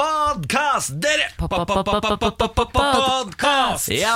Podkast, dere! Podcast. Ja,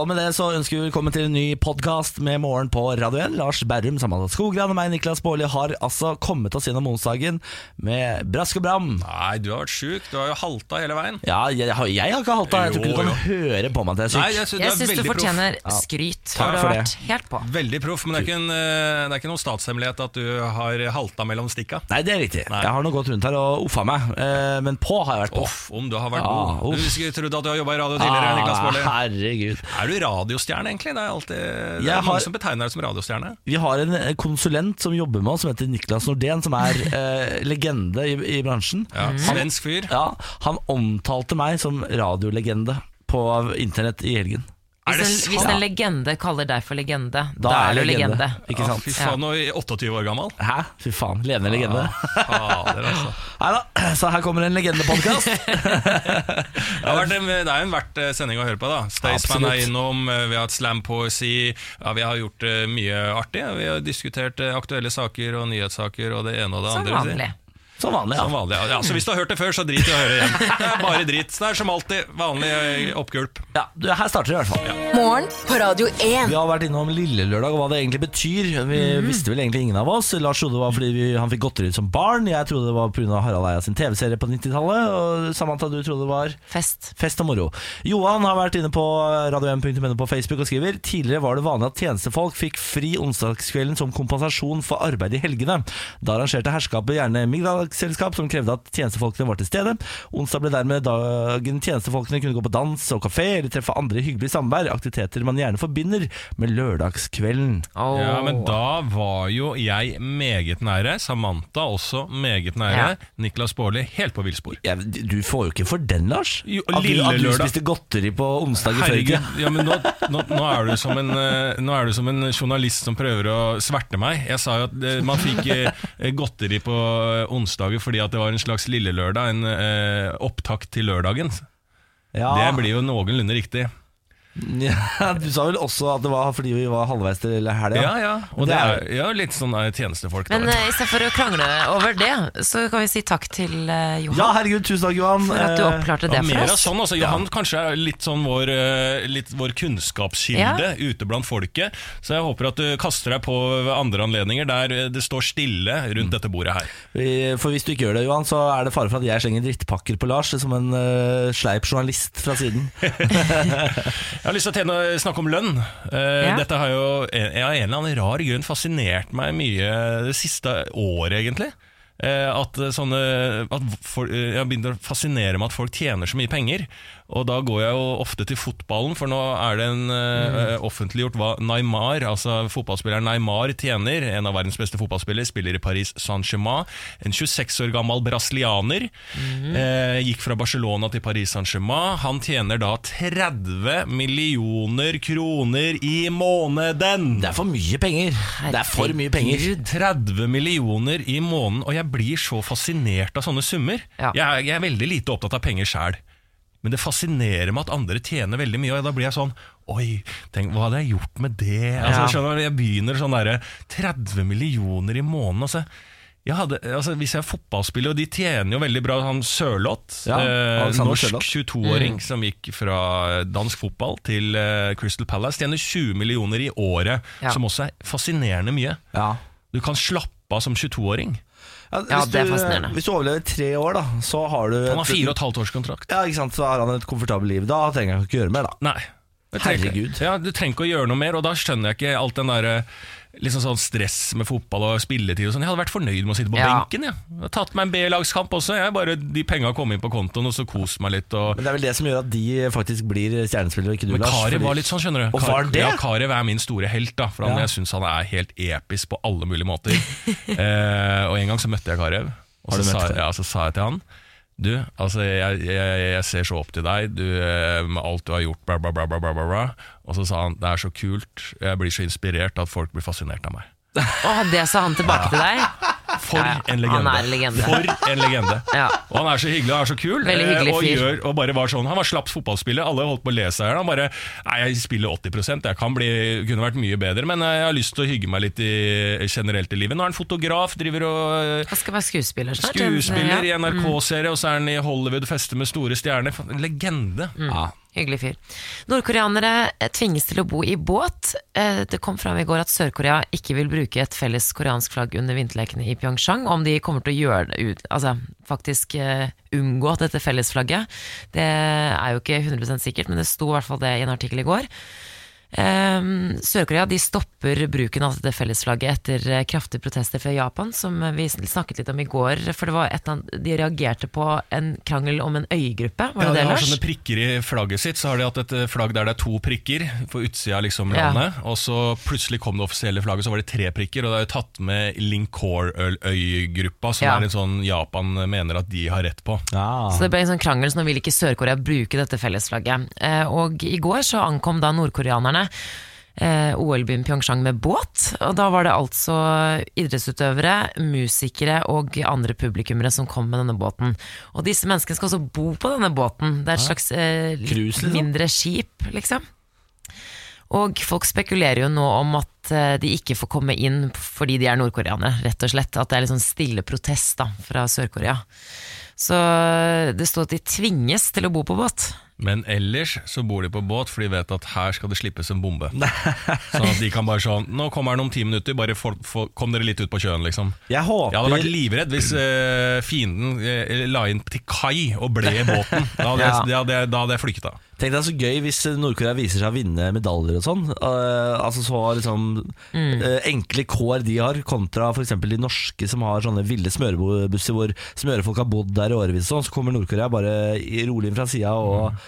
og med det så ønsker vi velkommen til en ny podkast med Morgen på Radio 1. Lars Berrum, Samantha Skogran og meg, Niklas Baarli, har altså kommet oss gjennom onsdagen med brask og bram. Nei, du har vært sjuk. Du har jo halta hele veien. Ja, jeg, har- jeg har ikke halta. Jeg tror ikke du kan høre på meg at jeg er syk. Nei, jeg synes Jeg du syns du fortjener prof. skryt, Takk for du har det. vært helt på. Veldig proff, men det er, ikke en, eh, det er ikke noen statshemmelighet at du har halta mellom stikka. Nei, det er riktig. Nei. Jeg har nå gått rundt her og uffa meg, eh, men på har jeg vært på. Uff, om du har vært Ja, god. Du skulle trodd at du har jobba i radio tidligere. Niklas Baarli. Ah, herregud. Er du radiostjerne, egentlig? Det er alltid det er mange har- som betegner deg som radiostjerne. Vi har en eh, konsulent som jobber med oss, som heter Niklas Nordén, som er eh, legende i, i bransjen. Ja, Svensk fyr. Ja, han omtalte meg som radiolegende på internett i helgen. Er det Hvis en, hvis en legende kaller deg for legende, da, Da er er du legende. legende. Ikke Ja, sant? fy faen, og 28 år gammel. Hæ? Fy faen. Levende legende. Fader, altså. Nei da, så her kommer en legendepodkast. Det, har vært en, det er jo en verdt eh, sending å høre på. da Staysman er innom, eh, vi har hatt slampoesi. Ja, vi har gjort eh, mye artig. Vi har diskutert aktuelle saker og nyhetssaker og det ene og det Som andre. vanlig. Som vanlig, Som vanlig, ja. ja. Så hvis du har hørt det før, så drit i å høre igjen. Det er bare dritt. Det er som alltid vanlig eh, oppgulp. ja du, her starter det i hvert fall. Morgen på Radio 1. Vi har vært innom Lillelørdag og hva det egentlig betyr. Vi visste vel egentlig ingen av oss. Lars trodde det var fordi vi, han fikk godteri som barn. Jeg trodde det var pga. Harald Eia sin TV-serie på 90-tallet. Og Samantha, du trodde det var Fest. Fest og moro. Johan har vært inne på radio1.no på Facebook og skriver Tidligere var det vanlig at tjenestefolk fikk fri onsdagskvelden som kompensasjon for arbeid i helgene. Da arrangerte herskapet gjerne middagsselskap som krevde at tjenestefolkene var til stede. Onsdag ble dermed dagen tjenestefolkene kunne gå på dans og kafé eller treffe andre hyggelige samvær, aktiviteter man gjerne forbinder med lørdagskvelden. Oh. Ja, Men da var jo jeg meget nære. Samantha også meget nære. Ja. Niklas Baarli helt på villspor. Ja, du får jo ikke for den, Lars. Jo, at, du, lille at du lørdag. spiste godteri på onsdag i før. Herregud, ja, men nå, nå, nå, er du som en, eh, nå er du som en journalist som prøver å sverte meg. Jeg sa jo at eh, man fikk eh, godteri på eh, onsdager fordi at det var en slags lille lørdag, en eh, opptakt til lørdagen. Ja. Det blir jo noenlunde riktig. Ja, du sa vel også at det var fordi vi var halvveis til helga? Ja, ja. Og Det det er- er ja, litt sånn eh, tjenestefolk. Da, Men uh, istedenfor å krangle over det, så kan vi si takk til uh, Johan Ja, herregud, tusen takk, Johan. for at du Eh, oppklarte det ja, for mer av oss. sånn, altså Johan kanskje er litt sånn vår, eh, litt vår kunnskapskilde ute blant folket. Så jeg håper at du kaster deg på ved andre anledninger der eh, det står stille rundt dette bordet her. For hvis du ikke gjør det, Johan, så er det fare for at jeg slenger drittpakker på Lars som en uh, sleip journalist fra siden. Jeg har lyst til å snakke om lønn. Eh, Ja. Dette har jo av en eller annen rar grunn fascinert meg mye det siste året, egentlig. Eh, at sånne at for, eh, Jeg begynt å fascinere meg at folk tjener så mye penger. Og da går jeg jo ofte til fotballen, for nå er det en uh, offentliggjort hva Neymar, altså fotballspilleren Neymar, tjener. En av verdens beste fotballspillere, spiller i Paris Saint-Germain. En 26 år gammel brasilianer. Eh, gikk fra Barcelona til Paris Saint-Germain. Han tjener da 30 millioner kroner i måneden! Det er for mye penger. Det er for mye penger. 30 millioner i måneden, og jeg blir så fascinert av sånne summer. Ja. Jeg, er- jeg er veldig lite opptatt av penger sjæl. Men det fascinerer meg at andre tjener veldig mye, og da blir jeg sånn Oi, tenk, hva hadde jeg gjort med det? Altså, Ja. skjønner Jeg begynner sånn derre 30 millioner i måneden. Altså. Jeg hadde, altså, hvis jeg er fotballspiller, og de tjener jo veldig bra, han Sørloth, Ja, eh, norsk 22-åring som gikk fra dansk fotball til eh, Crystal Palace, tjener 20 millioner i året, Ja. som også er fascinerende mye. Ja. Du kan slappe av som 22-åring. Ja, Ja, hvis det er du- Hvis du overlever tre år, da, så har du Han har fire og et halvt års kontrakt. Ja, ikke sant, så har han et komfortabelt liv. Da trenger jeg ikke gjøre mer, da. Nei. Trenger Herregud. Ja, du trenger ikke å gjøre noe mer, og da skjønner jeg ikke alt den der Liksom sånn stress med fotball og spilletid og sånn. Jeg hadde vært fornøyd med å sitte på Ja. benken. Jeg. jeg har tatt meg en B-lagskamp også. Jeg bare, de penga kom inn på kontoen, og så kos meg litt. Og Men det er vel det som gjør at de faktisk blir stjernespillere, ikke du, Men Lars. Karev fordi- var litt sånn, skjønner du. Og var det? Ja, Karev er min store helt, da. For han, Ja. jeg syns han er helt episk på alle mulige måter. eh, og en gang så møtte jeg Karev, og så sa, ja, så sa jeg til han Du, altså jeg, jeg, jeg ser så opp til deg du, eh, med alt du har gjort, bla, bla, bla, bla, bla, bla. Og så sa han det er så kult, jeg blir så inspirert at folk blir fascinert av meg. Å, det sa han tilbake til deg? For en legende. Han er en legende. For en legende. Ja. Og han er så hyggelig og er så kul. Veldig eh, hyggelig og, gjør, og bare var sånn Han var slapp fotballspiller. Alle holdt på å le seg i. Han bare Nei, jeg spiller 80% Jeg kan bli, kunne vært mye bedre, men jeg har lyst til å hygge meg litt i, generelt i livet. Nå er han fotograf, driver og eh, Han skal være skuespiller snart. skuespiller i NRK-serie, og så er han i Hollywood, fester med store stjerner. Legende. Ja. Hyggelig fyr. Nordkoreanere eh, tvinges til å bo i båt. Eh, Det kom fram i går at Sør-Korea ikke vil bruke et felles koreansk flagg under vinterlekene i Pyeongchang. Om de kommer til å gjøre det ut, altså faktisk uh, unngå dette fellesflagget, det er jo ikke 100% sikkert, men det sto i hvert fall det i en artikkel i går. Eh, Sør-Korea de stopper bruken av dette fellesflagget etter eh, kraftige protester fra Japan, som vi snakket litt om i går. For det var et annet, De reagerte på en krangel om en øygruppe. Var Ja, det de har sånne prikker i flagget sitt. Så har de hatt et eh, flagg der det er to prikker på utsida av liksom Ja. landet. Og så plutselig kom det offisielle flagget, så var det tre prikker. Og det er jo tatt med Linkor-øygruppa, som Ja. er en sånn Japan mener at de har rett på. Ja. Så det ble en sånn krangel, så nå vil ikke Sør-Korea bruke dette fellesflagget. Eh, og i går så ankom da nordkoreanerne eh, OL-byen Pyeongchang med båt. Og da var det altså idrettsutøvere, musikere og andre publikummere som kom med denne båten. Og disse menneskene skal også bo på denne båten. Det er et slags eh, Cruise, liksom? mindre skip, liksom. Og folk spekulerer jo nå om at eh, de ikke får komme inn fordi de er nordkoreanere, rett og slett. At det er litt sånn stille protest da, fra Sør-Korea. Så eh, det står at de tvinges til å bo på båt. Men ellers så bor de på båt, for de vet at her skal det slippes en bombe. sånn at de kan bare sånn Nå kommer den om ti minutter, bare for, for, kom dere litt ut på sjøen, liksom. Jeg håper Jeg hadde vært livredd hvis uh, fienden uh, la inn til kai og ble i båten. Da hadde, Ja. jeg, da hadde, jeg, da hadde jeg flykta. Tenk deg så gøy hvis Nord-Korea viser seg å vinne medaljer og sånn. Uh, altså så liksom eh, enkle kår de har, kontra f.eks. de norske som har sånne ville smørebusser hvor smørefolk har bodd der i årevis. og Sånn, så kommer Nord-Korea bare rolig inn fra sida og, og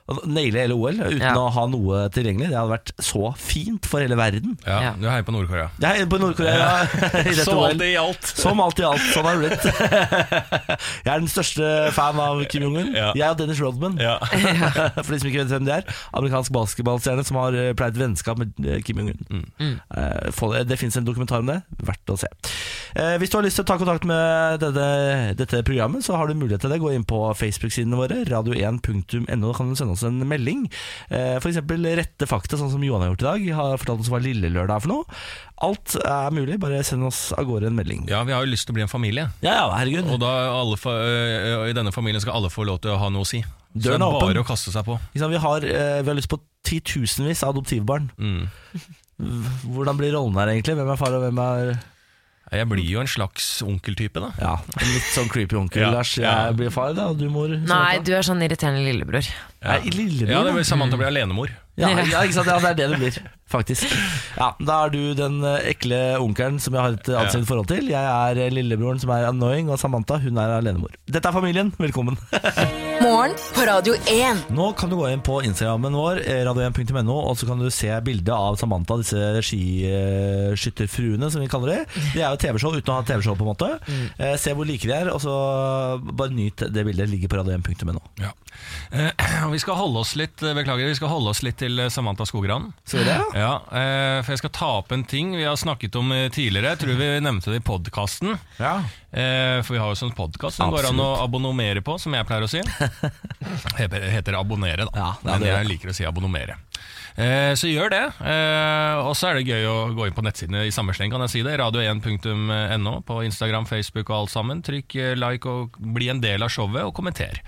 nailer hele OL uten Ja. å ha noe tilgjengelig. Det hadde vært så fint for hele verden. Ja, Ja. Du heier på Nord-Korea. Jeg er på Nord-Korea i dette Som alt i alt Som alt i alt. Sånn har det blitt. Jeg er den største fan av Kim Jong-un. Ja. Jeg og Dennis Rodman. Ja. For de som ikke vet hvem det er. Amerikansk basketballstjerne som har eh, pleiet vennskap med eh, Kim Jong-un. Mm. Eh, det det fins en dokumentar om det. Verdt å se. Eh, hvis du har lyst til å ta kontakt med dette, dette programmet, så har du mulighet til det. Gå inn på Facebook-sidene våre, radio1.no. Da kan du sende oss en melding. Eh, for eksempel rette fakta, sånn som Johan har gjort i dag. Har fortalt oss hva Lille Lørdag er for noe. Alt er mulig. Bare send oss av gårde en melding. ja, vi har jo lyst til å bli en familie. Ja, ja, herregud. Og da alle, fa- øh, i denne familien skal alle få lov til å ha noe å si. Døren Så det er bare åpen. å kaste seg på. Sant, Vi, har, eh, vi har lyst på titusenvis av adoptivbarn. Mm. Hvordan blir rollen her egentlig? Hvem er far og hvem er Jeg blir jo en slags onkeltype, da. Ja, en litt sånn creepy onkel. Ja, Lars, jeg blir far, da, og du mor. Nei, du er sånn irriterende lillebror. Nei, lillebror. Ja, det blir Samantha blir alenemor. ja, ja, ikke sant? Ja, det er det du blir, faktisk. Ja, Da er du den eh, ekle onkelen som jeg har et anstrengt forhold til. Jeg er eh, lillebroren som er annoying, og Samantha hun er alenemor. Dette er familien, velkommen. Morgen på Radio 1. Nå kan du gå inn på Instagrammen vår, eh, radio1.no, og så kan du se bildet av Samantha, disse skiskytterfruene, som vi kaller det. De er jo TV-show uten å ha TV-show, på en måte. Eh, se hvor like de er, og så bare nyt det bildet. Ligger på radio1.no. Ja. Eh, vi skal holde oss litt Beklager, vi skal holde oss litt til Samantha Skogran. Ser du det? Ja, eh, for jeg skal ta opp en ting vi har snakket om eh, tidligere. Jeg tror vi nevnte det i podkasten. Ja. Eh, for vi har jo sånn podkast som går an å abonnomere på, som jeg pleier å si. Heter, heter abonnere, da. Ja, ja, Men det jeg liker å si abonnomere. Eh, så gjør det. Eh, og så er det gøy å gå inn på nettsidene i samme sleng, kan jeg si det. Radio1.no på Instagram, Facebook og alt sammen. Trykk like og bli en del av showet, og kommenter.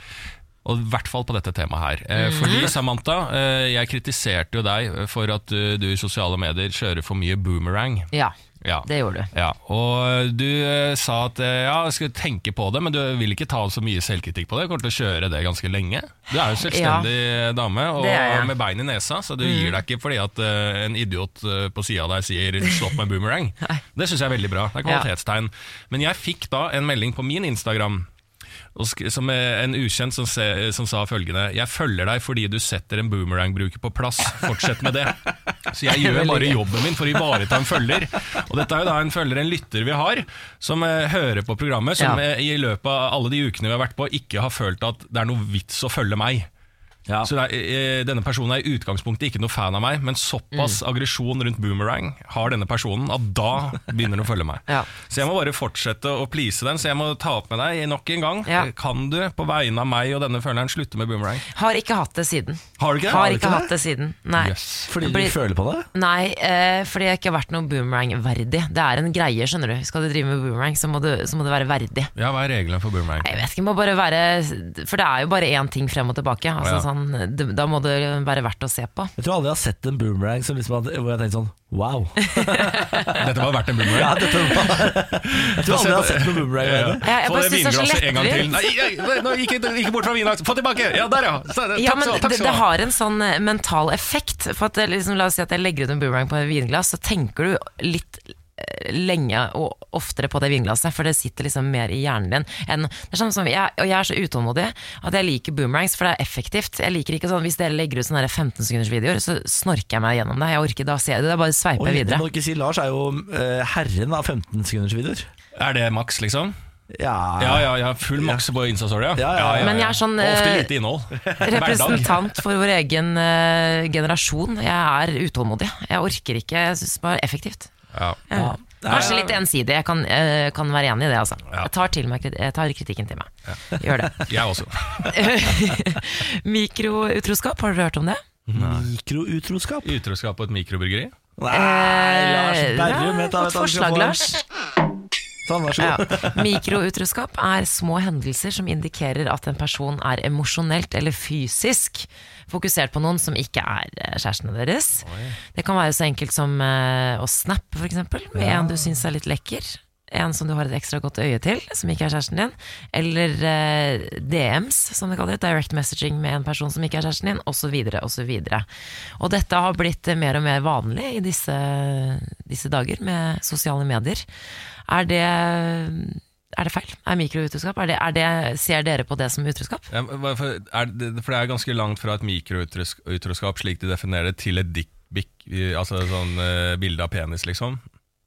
Og i hvert fall på dette temaet her. Eh, fordi Samantha, eh, jeg kritiserte jo deg for at du, i sosiale medier kjører for mye boomerang. Ja, Ja. det gjorde du. Ja, og du eh, sa at eh, ja, jeg skulle tenke på det, men du vil ikke ta så mye selvkritikk på det. Du kommer til å kjøre det ganske lenge. Du er jo en selvstendig dame og med bein i nesa, så du gir deg ikke fordi at eh, en idiot eh, på sida av deg sier 'stopp med boomerang'. Det syns jeg er veldig bra. Det er Ja. kvalitetstegn. Men jeg fikk da en melding på min Instagram. Som en ukjent som, se, som sa følgende Jeg følger deg fordi du setter en boomerang-bruker på plass. Fortsett med det. Så jeg gjør bare jobben min for å ivareta en følger. Og dette er jo da en følger, en lytter vi har, som eh, hører på programmet, som Ja. eh, i løpet av alle de ukene vi har vært på, ikke har følt at det er noe vits å følge meg. Ja. Så det er, eh, denne personen er i utgangspunktet ikke noe fan av meg, men såpass Mm. aggresjon rundt boomerang har denne personen at da begynner den å følge meg. Ja. Så jeg må bare fortsette å please den, så jeg må ta opp med deg nok en gang. Ja. Kan du på vegne av meg og denne følgeren slutte med boomerang? Har ikke hatt det siden. Har du ikke det? Har du ikke ikke hatt det siden. Nei. Yes. Fordi du Blir- føler på det? Nei, eh, fordi jeg ikke har vært noe boomerang-verdig. Det er en greie, skjønner du. Skal du drive med boomerang, så må, du, så må det være verdig. Ja, hva er reglene for boomerang? Jeg vet ikke, det må bare være For det er jo bare én ting frem og tilbake. Altså, Ja. Sånn, det, da må det være verdt å se på. Jeg tror aldri jeg har sett en boomerang som liksom hadde, hvor jeg tenkte sånn Wow. Dette var verdt en boomerang. Ja, dette var Jeg tror aldri jeg har sett noen boomerang. Ja, ja. Ja. Jeg bare det synes det er så lettvint. Nei, nå gikk jeg bort fra vinglasset. Få tilbake! Ja, der ja! Så, takk, Ja, men så, takk det, så. det har en sånn eh, mental effekt. For at liksom, La oss si at jeg legger ut en boomerang på et vinglass, så tenker du litt eh, lenge og oftere på det vinglasset, for det sitter liksom mer i hjernen din. Enn, det er sånn som jeg, og jeg er så utålmodig at jeg liker boomerangs, for det er effektivt. Jeg liker ikke sånn, Hvis dere legger ut sånne 15 sekunders videoer, så snorker jeg meg gjennom det. Jeg orker da ser jeg det, det er bare sveiper sveipe jeg videre. må ikke si, Lars er jo uh, herren av 15 sekunders videoer. Er det maks, liksom? Ja, Ja, ja, ja. Full maks på Insta-story, ja. Ja, ja, ja. Men jeg er sånn, eh. Representant for vår egen uh, generasjon. Jeg er utålmodig. Jeg orker ikke. Jeg syns bare effektivt. Ja. Ja. Kanskje litt ensidig, jeg kan, eh, kan være enig i det. Altså. Ja. Jeg, tar til meg, jeg tar kritikken til meg. Gjør det. Jeg også. Mikroutroskap, har dere hørt om det? Mikroutroskap? Utroskap på et mikrobryggeri. Nei, Lars Eh, Berrum, du, Godt vet du, han skal forslag, få en. Lars. Sånn, vær så Ja. god. Mikroutroskap er små hendelser som indikerer at en person er emosjonelt eller fysisk fokusert på noen som ikke er eh, kjærestene deres. Det kan være så enkelt som eh, å snappe, f.eks., med en du syns er litt lekker. En som du har et ekstra godt øye til, som ikke er kjæresten din. Eller eh, DMs, som det kaller det. Direct messaging med en person som ikke er kjæresten din, osv. osv. Og dette har blitt eh, mer og mer vanlig i disse, disse dager med sosiale medier. Er det, er det feil? Er mikroutroskap? Er det, er det, ser dere på det som utroskap? Ja, for, det, for det er ganske langt fra et mikroutroskap, slik de definerer det, til et dickpic, altså sånn uh, bilde av penis, liksom.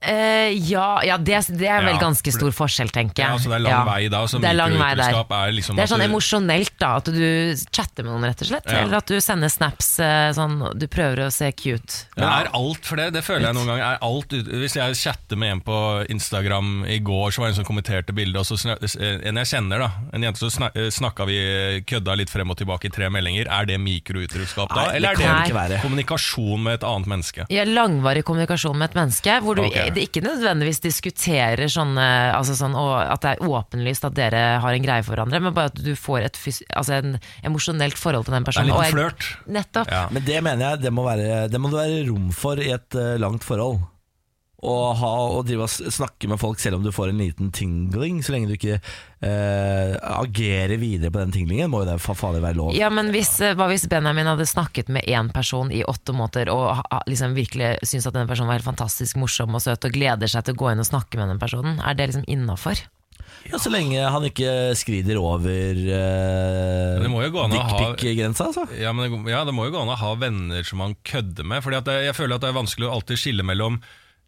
Eh, ja, ja det, det er vel Ja, ganske for stor forskjell, tenker jeg. Ja, så det er lang Ja. vei da. Så Det er lang vei der. er liksom Det er sånn du- emosjonelt, da. At du chatter med noen, rett og slett. Ja. Eller at du sender snaps eh, sånn Du prøver å se cute. Men er alt for det? Det føler jeg noen ganger. Er alt ut, hvis jeg chatter med en på Instagram i går, så var det en som kommenterte bildet, og så snak, en jeg kjenner, da, en jente, så snak, snakka vi kødda litt frem og tilbake i tre meldinger. Er det mikroutroskap da? Nei, det Eller er kan det det ikke være. kommunikasjon med et annet menneske? Ja, langvarig kommunikasjon med et menneske, hvor du Ok. Det ikke nødvendigvis diskuterer sånne altså sånn, At det er åpenlyst at dere har en greie for hverandre, men bare at du får et altså en emosjonelt forhold til den Det er personen. en liten flørt. Nettopp. Ja. Men det mener jeg det må, være, det må det være rom for i et eh, langt forhold. Å ha, å drive og snakke med folk selv om du får en liten tingling, så lenge du ikke eh, agerer videre på den tinglingen, må jo det farlig være lov. Ja, men hvis, eh, hva hvis Benjamin hadde snakket med én person i åtte måneder og liksom virkelig syntes at denne personen var helt fantastisk morsom og søt og gleder seg til å gå inn og snakke med den personen, er det liksom innafor? Ja, så lenge han ikke skrider over ha- dickpic-grensa, altså. Ja, men det, ja, det må jo gå an å ha venner som man kødder med. Fordi at det, Jeg føler at det er vanskelig å alltid skille mellom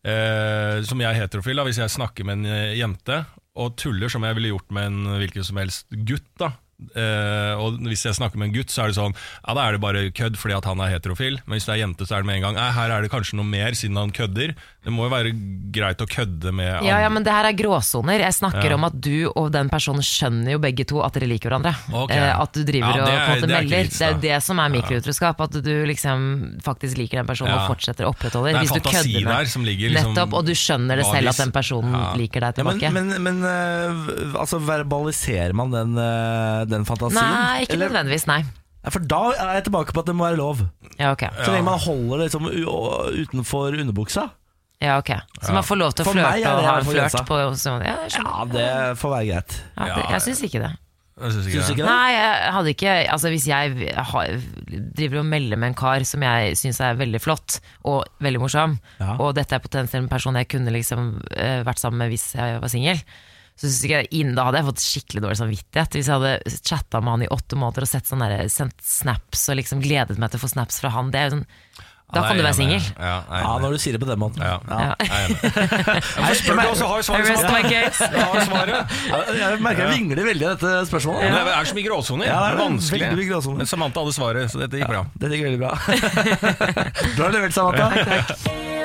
eh, Som jeg er heterofil, da, hvis jeg snakker med en eh, jente og tuller som jeg ville gjort med en hvilken som helst gutt. da Eh, og hvis jeg snakker med en gutt, så er det sånn Ja, da er det bare kødd fordi at han er heterofil. Men hvis det er jente, så er det med en gang Nei, her er det kanskje noe mer, siden han kødder. Det må jo være greit å kødde med Ja, ja, men det her er gråsoner. Jeg snakker Ja. om at du og den personen skjønner jo begge to at dere liker hverandre. Okay. Uh, at du driver Ja, og er- på en måte er melder. vits, det er jo det som er mikroutroskap. At du liksom faktisk liker den personen Ja. og fortsetter å opprettholde. Det er Hvis du kødder med der som ligger liksom Nettopp, og du skjønner det selv at den personen Ja. liker deg Ja, men tilbake. men, men uh, altså, verbaliserer man den, eh, den fantasien? nei, ikke Eller- nødvendigvis, nei. Ja, For da er jeg tilbake på at det må være lov. Ja, ok. Så lenge man holder det liksom u- utenfor underbuksa. Ja, ok. Så man får lov til å For meg flørte er og det ha i en flørt grensa. på så- Ja, jeg skjønner. Ja, det får være greit. Ja, det, jeg syns ikke det. Jeg synes ikke Syns du det. ikke det? Nei, jeg hadde ikke Altså Hvis jeg har, driver og melder med en kar som jeg syns er veldig flott og veldig morsom, Ja. og dette er potensielt en person jeg kunne liksom eh, vært sammen med hvis jeg var singel, så synes jeg, inn- da hadde jeg fått skikkelig dårlig samvittighet. Hvis jeg hadde chatta med han i åtte måneder og sett sånne der, sendt snaps og liksom gledet meg til å få snaps fra han. Det er jo sånn Da kan du være singel. Ja, Ja, når du sier det på den måten. Ja. Ja. Jeg er enig. Hvorfor spør du, og så har jeg svaret. Jeg svaret. Jeg merker jeg vingler veldig i dette spørsmålet. Ja. Det er så mye gråsoner. Ja, det er vanskelig. veldig mye. Men Samantha hadde svaret, så dette gikk bra. Dette gikk veldig bra. du har levert, Samantha.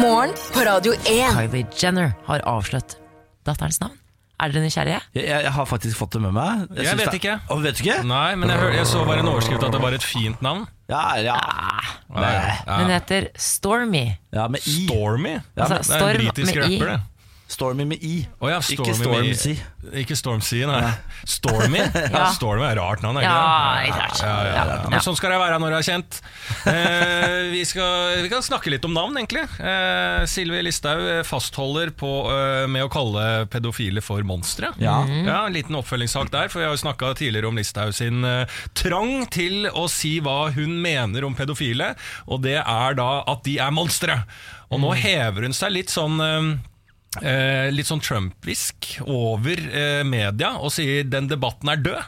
Morgen på Radio 1. Kylie Jenner har avslørt datterens navn. Er dere nysgjerrige? Jeg, jeg har faktisk fått det med meg. Jeg jeg vet det- ikke. Å, vet du ikke? Nei, men jeg, hør, jeg så bare en overskrift at det var et fint navn. Ja, ja. Nei. ja. Hun heter Stormy. ja med I. Stormy? Altså, det er en britisk rapper, det. Stormy med I. Oh ja, Stormy ikke Stormzy. Ikke Stormzy, nei. Stormy? ja. Stormy er rart navn, ikke Ja, det? Ja, ja, ja. Ja. Men sånn skal det være når det er kjent. Eh, vi, skal, vi kan snakke litt om navn, egentlig. Eh, Sylvi Listhaug eh, fastholder på eh, med å kalle pedofile for monstre. Ja. Ja, En liten oppfølgingssak der, for vi har jo snakka tidligere om Listhaug sin eh, trang til å si hva hun mener om pedofile, og det er da at de er monstre. Og nå hever hun seg litt sånn eh, eh, litt sånn Trump-visk over eh, media og sier den debatten er død.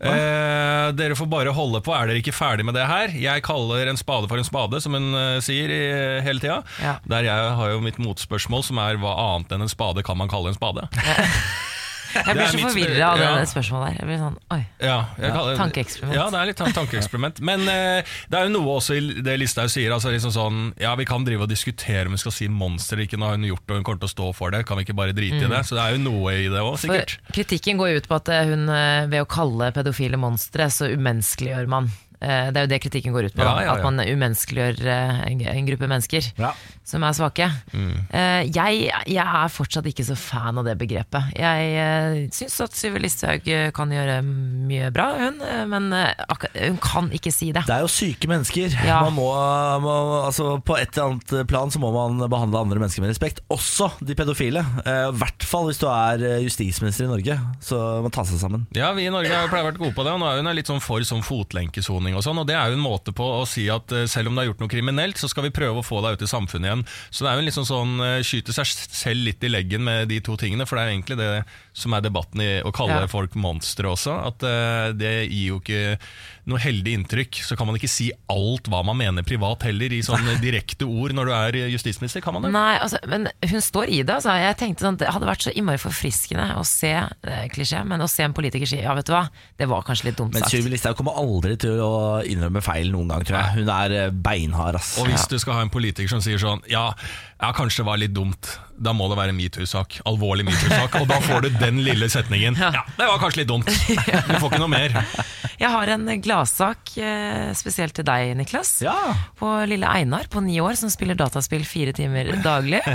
Eh, dere får bare holde på, er dere ikke ferdig med det her? Jeg kaller en spade for en spade, som hun eh, sier i, hele tida. Ja. Der jeg har jo mitt motspørsmål, som er hva annet enn en spade kan man kalle en spade? Jeg blir så forvirra av det ja. spørsmålet der. Jeg blir sånn, oi tankeeksperiment. Ja, det er litt tankeeksperiment. Men eh, det er jo noe også i det Listhaug sier. Altså liksom sånn, ja, Vi kan drive og diskutere om vi skal si monster eller ikke. Nå har hun gjort det, og hun kommer til å stå for det. Kan vi ikke bare drite i det? Så det er jo noe i det òg, For sikkert. kritikken går jo ut på at eh, hun eh, ved å kalle pedofile monstre, så umenneskeliggjør man. Eh, Det er jo det kritikken går ut på. Ja, ja, ja. At man umenneskeliggjør en en gruppe mennesker Ja. Som er svake. Mm. Uh, Jeg, jeg er fortsatt ikke så fan av det begrepet. Jeg uh, syns at Syve Listhaug eh, kan gjøre mye bra, hun, men uh, hun kan ikke si det. Det er jo syke mennesker. Ja. Man må, må, altså på et eller annet plan så må man behandle andre mennesker med respekt. Også de pedofile. I hvert fall hvis du er justisminister i Norge. Så må man ta seg sammen. Ja, vi i Norge har jo pleier å være gode på det, og nå er hun litt sånn for sånn fotlenkesoning og sånn, og det er jo en måte på å si at selv om du har gjort noe kriminelt, så skal vi prøve å få deg ut i samfunnet igjen. Så det er jo litt sånn sånn eh, skyte seg selv litt i leggen med de to tingene, for det er egentlig det som er debatten i å kalle Ja. folk monstre også, at uh, det gir jo ikke noe heldig inntrykk. Så kan man ikke si alt hva man mener privat heller, i sånne direkte ord når du er justisminister, kan man det? Nei, altså, men hun står i det. Altså. Jeg tenkte sånn, Det hadde vært så innmari forfriskende å se eh, klisjé, men å se en politiker si ja, vet du hva, det var kanskje litt dumt Men sagt. Sylvi Listhaug kommer aldri til å innrømme feil noen gang, tror jeg. Hun er eh, beinhard, ass. Og hvis du skal ha en politiker som sier sånn Ja, ja kanskje det var litt dumt Da må det være en metoo-sak Alvorlig metoo-sak Og da får du den lille setningen. Ja, det var kanskje litt dumt. Du får ikke noe mer Jeg har en gladsak eh, spesielt til deg, Niklas. Ja. På lille Einar på ni år som spiller dataspill fire timer daglig.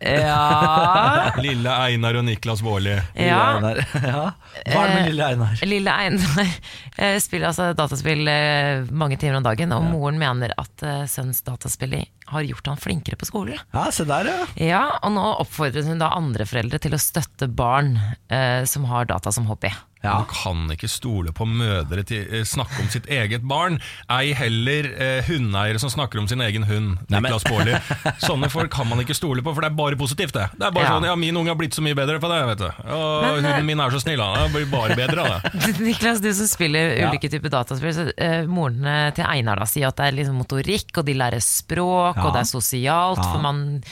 Ja, Lille Einar og Niklas Baarli ja. Ja. Hva er det med lille Einar? Lille Einar eh, spiller altså dataspill eh, mange timer om dagen, og moren mener at sønns dataspill har gjort han flinkere på skolen. Ja, se der, ja. Ja, og nå oppfordrer hun da andre foreldre til å støtte barn eh, som har data som hobby. Ja. Man kan ikke stole på mødre til eh, snakke om sitt eget barn Ei heller eh, hundeeiere som snakker om sin egen hund Nei, Niklas Baarli Sånne folk kan man ikke stole på For det er bare positivt det Det er bare Ja. sånn, ja min unge har blitt så mye bedre på det vet du Og Men, eh, hunden min er så snill Han blir bare bedre av det Niklas, du som spiller Ja. ulike typer dataspill, så eh, moren eh, til Einar da sier at det er liksom motorikk, og de lærer språk, Ja. og det er sosialt, Ja. for man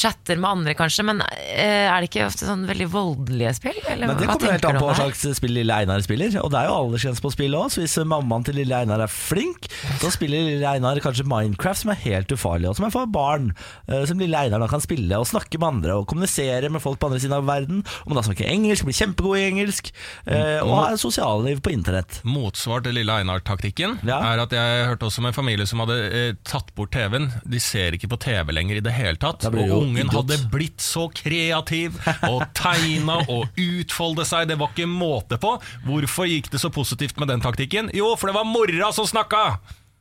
chatter med andre kanskje, men eh, er det ikke ofte sånn veldig voldelige spill? Eller Men det kommer helt an på hva slags spill lille Einar spiller. Og det er jo aldersgrense på spill òg, så hvis mammaen til lille Einar er flink, så spiller lille Einar kanskje Minecraft, som er helt ufarlig, og som er for barn. eh, Som lille Einar da kan spille og snakke med andre og kommunisere med folk på andre siden av verden. Om man da snakker engelsk, blir kjempegod i engelsk, eh, og har sosialliv på internett. Motsvar til lille Einar-taktikken Ja. er at jeg hørte også om en familie som hadde eh, tatt bort TV-en. De ser ikke på TV lenger i det hele tatt. Det ungen idiot. hadde blitt så kreativ og tegna og utfolde seg. Det var ikke måte på. Hvorfor gikk det så positivt med den taktikken? Jo, for det var mora som snakka!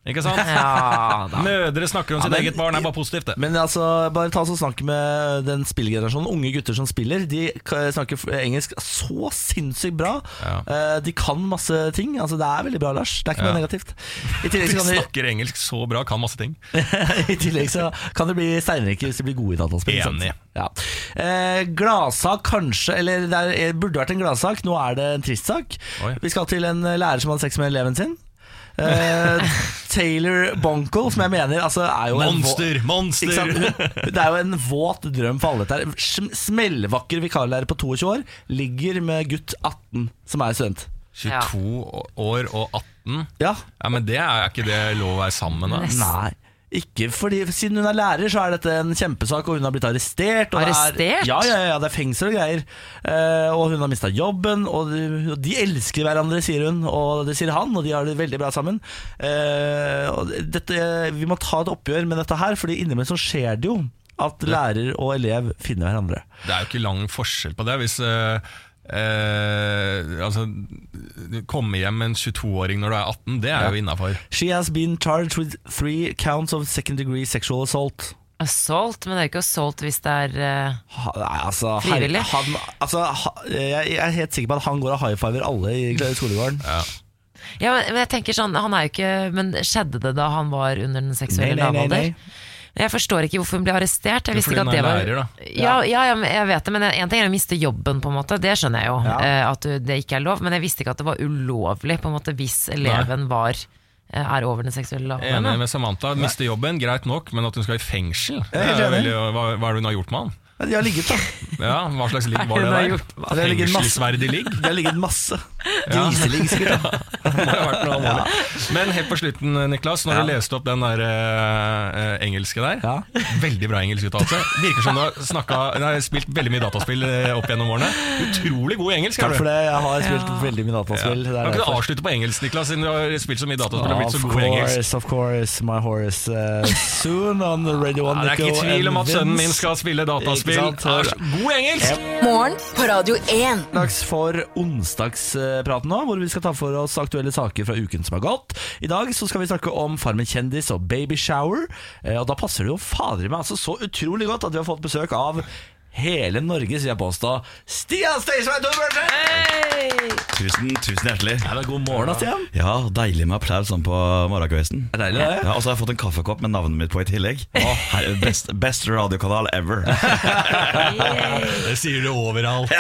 Ikke sant? Ja, da. Mødre snakker om sitt men- eget barn, er bare positivt, det. Men altså, bare ta oss og snakk med den spillgenerasjonen. Unge gutter som spiller. De k- snakker f- engelsk så sinnssykt bra. Eh, De kan masse ting. Altså, det er veldig bra, Lars. Det er ikke Ja. noe negativt. I tillegg, De så kan de, snakker engelsk så bra, kan masse ting. I tillegg så kan det bli steinrike hvis de blir gode i dataspill. ikke sant? Enig. Ja. Eh, gladsak kanskje, eller det er, burde vært en gladsak. Nå er det en trist sak. Oi. Vi skal til en lærer som hadde sex med eleven sin. Eh, Taylor Bonkle, som jeg mener altså, er jo en Monster! Monster! Det er jo en våt drøm for alle dette Smellvakker vikarlærer på 22 år ligger med gutt 18 som er student. 22 år og 18. Ja, Ja, Men det er ikke det lov å være sammen da? Nei. Ikke fordi, Siden hun er lærer, så er dette en kjempesak, og hun har blitt arrestert. Og det Arrestert? Er, ja, ja, ja, det er fengsel og greier. Eh, og hun har mista jobben, og de, og de elsker hverandre, sier hun. Og det sier han, og de har det veldig bra sammen. Eh, og dette, vi må ta et oppgjør med dette her, Fordi innimellom så skjer det jo at lærer og elev finner hverandre. Det er jo ikke lang forskjell på det. Hvis eh, eh, altså, Komme hjem med en 22-åring når du er 18, det er jo innafor. She has been charged with three counts of second degree sexual assault. Assault, men det er ikke assault hvis det er Ha, nei, altså, Frivillig? Han, altså, ha, jeg, jeg er helt sikker på at han går og high fiver alle i skolegården. Ja. Ja, men, men jeg tenker sånn, han er jo ikke Men skjedde det da han var under den seksuelle lavalder? Jeg forstår ikke hvorfor hun ble arrestert. Jeg visste ikke at det var lærer, da. Ja, ja, ja, jeg vet det, men en ting er å miste jobben, på en måte. Det skjønner jeg jo. Ja. eh, At det ikke er lov. Men jeg visste ikke at det var ulovlig, på en måte, hvis eleven var eh, er over den seksuelle Enig med Samantha. Miste jobben, greit nok, men at hun skal i fengsel veldig, hva, hva er det hun har gjort med han? De har ligget, da. Ja, Hva slags ligg var det der? Det har ligget masse- Fengselsverdig ligg? Det har ligget masse. Griseligg, sikkert. Det ha vært noe alvorlig. Men helt på slutten, Niklas, når Ja. du leste opp den der eh, engelske der Ja. Veldig bra engelsk uttalelse. Virker som du har, snakket, nei, spilt veldig mye dataspill eh, opp gjennom årene. Utrolig god i engelsk. Takk for det. Jeg har spilt Ja. veldig mye dataspill. Det er Kan ikke du derfor. avslutte på engelsk, Niklas, siden du har spilt så mye dataspill og blitt så Of god i engelsk? course, of course, my horse. Uh, soon on the radio Ja, one det er ikke tvil om at sønnen min skal spille dataspill. Ikke sant? Er så god i engelsk! Morgen på Radio 1. Dags for onsdagspraten nå, hvor vi skal ta for oss aktuelle saker fra uken som har gått. I dag så skal vi snakke om Farmen kjendis og baby shower. Eh, Og da passer det jo fader meg altså så utrolig godt at vi har fått besøk av hele Norge, sier jeg påstå. Stian Steinsveien Torbjørnsen! Tusen, tusen hjertelig. Ja, men god morgen, da, Stian. Ja, Deilig med applaus sånn på morgenkvisten. Det er deilig, det. Ja, og så har jeg fått en kaffekopp med navnet mitt på i tillegg. Her, best, best radiokanal ever. Det sier du overalt.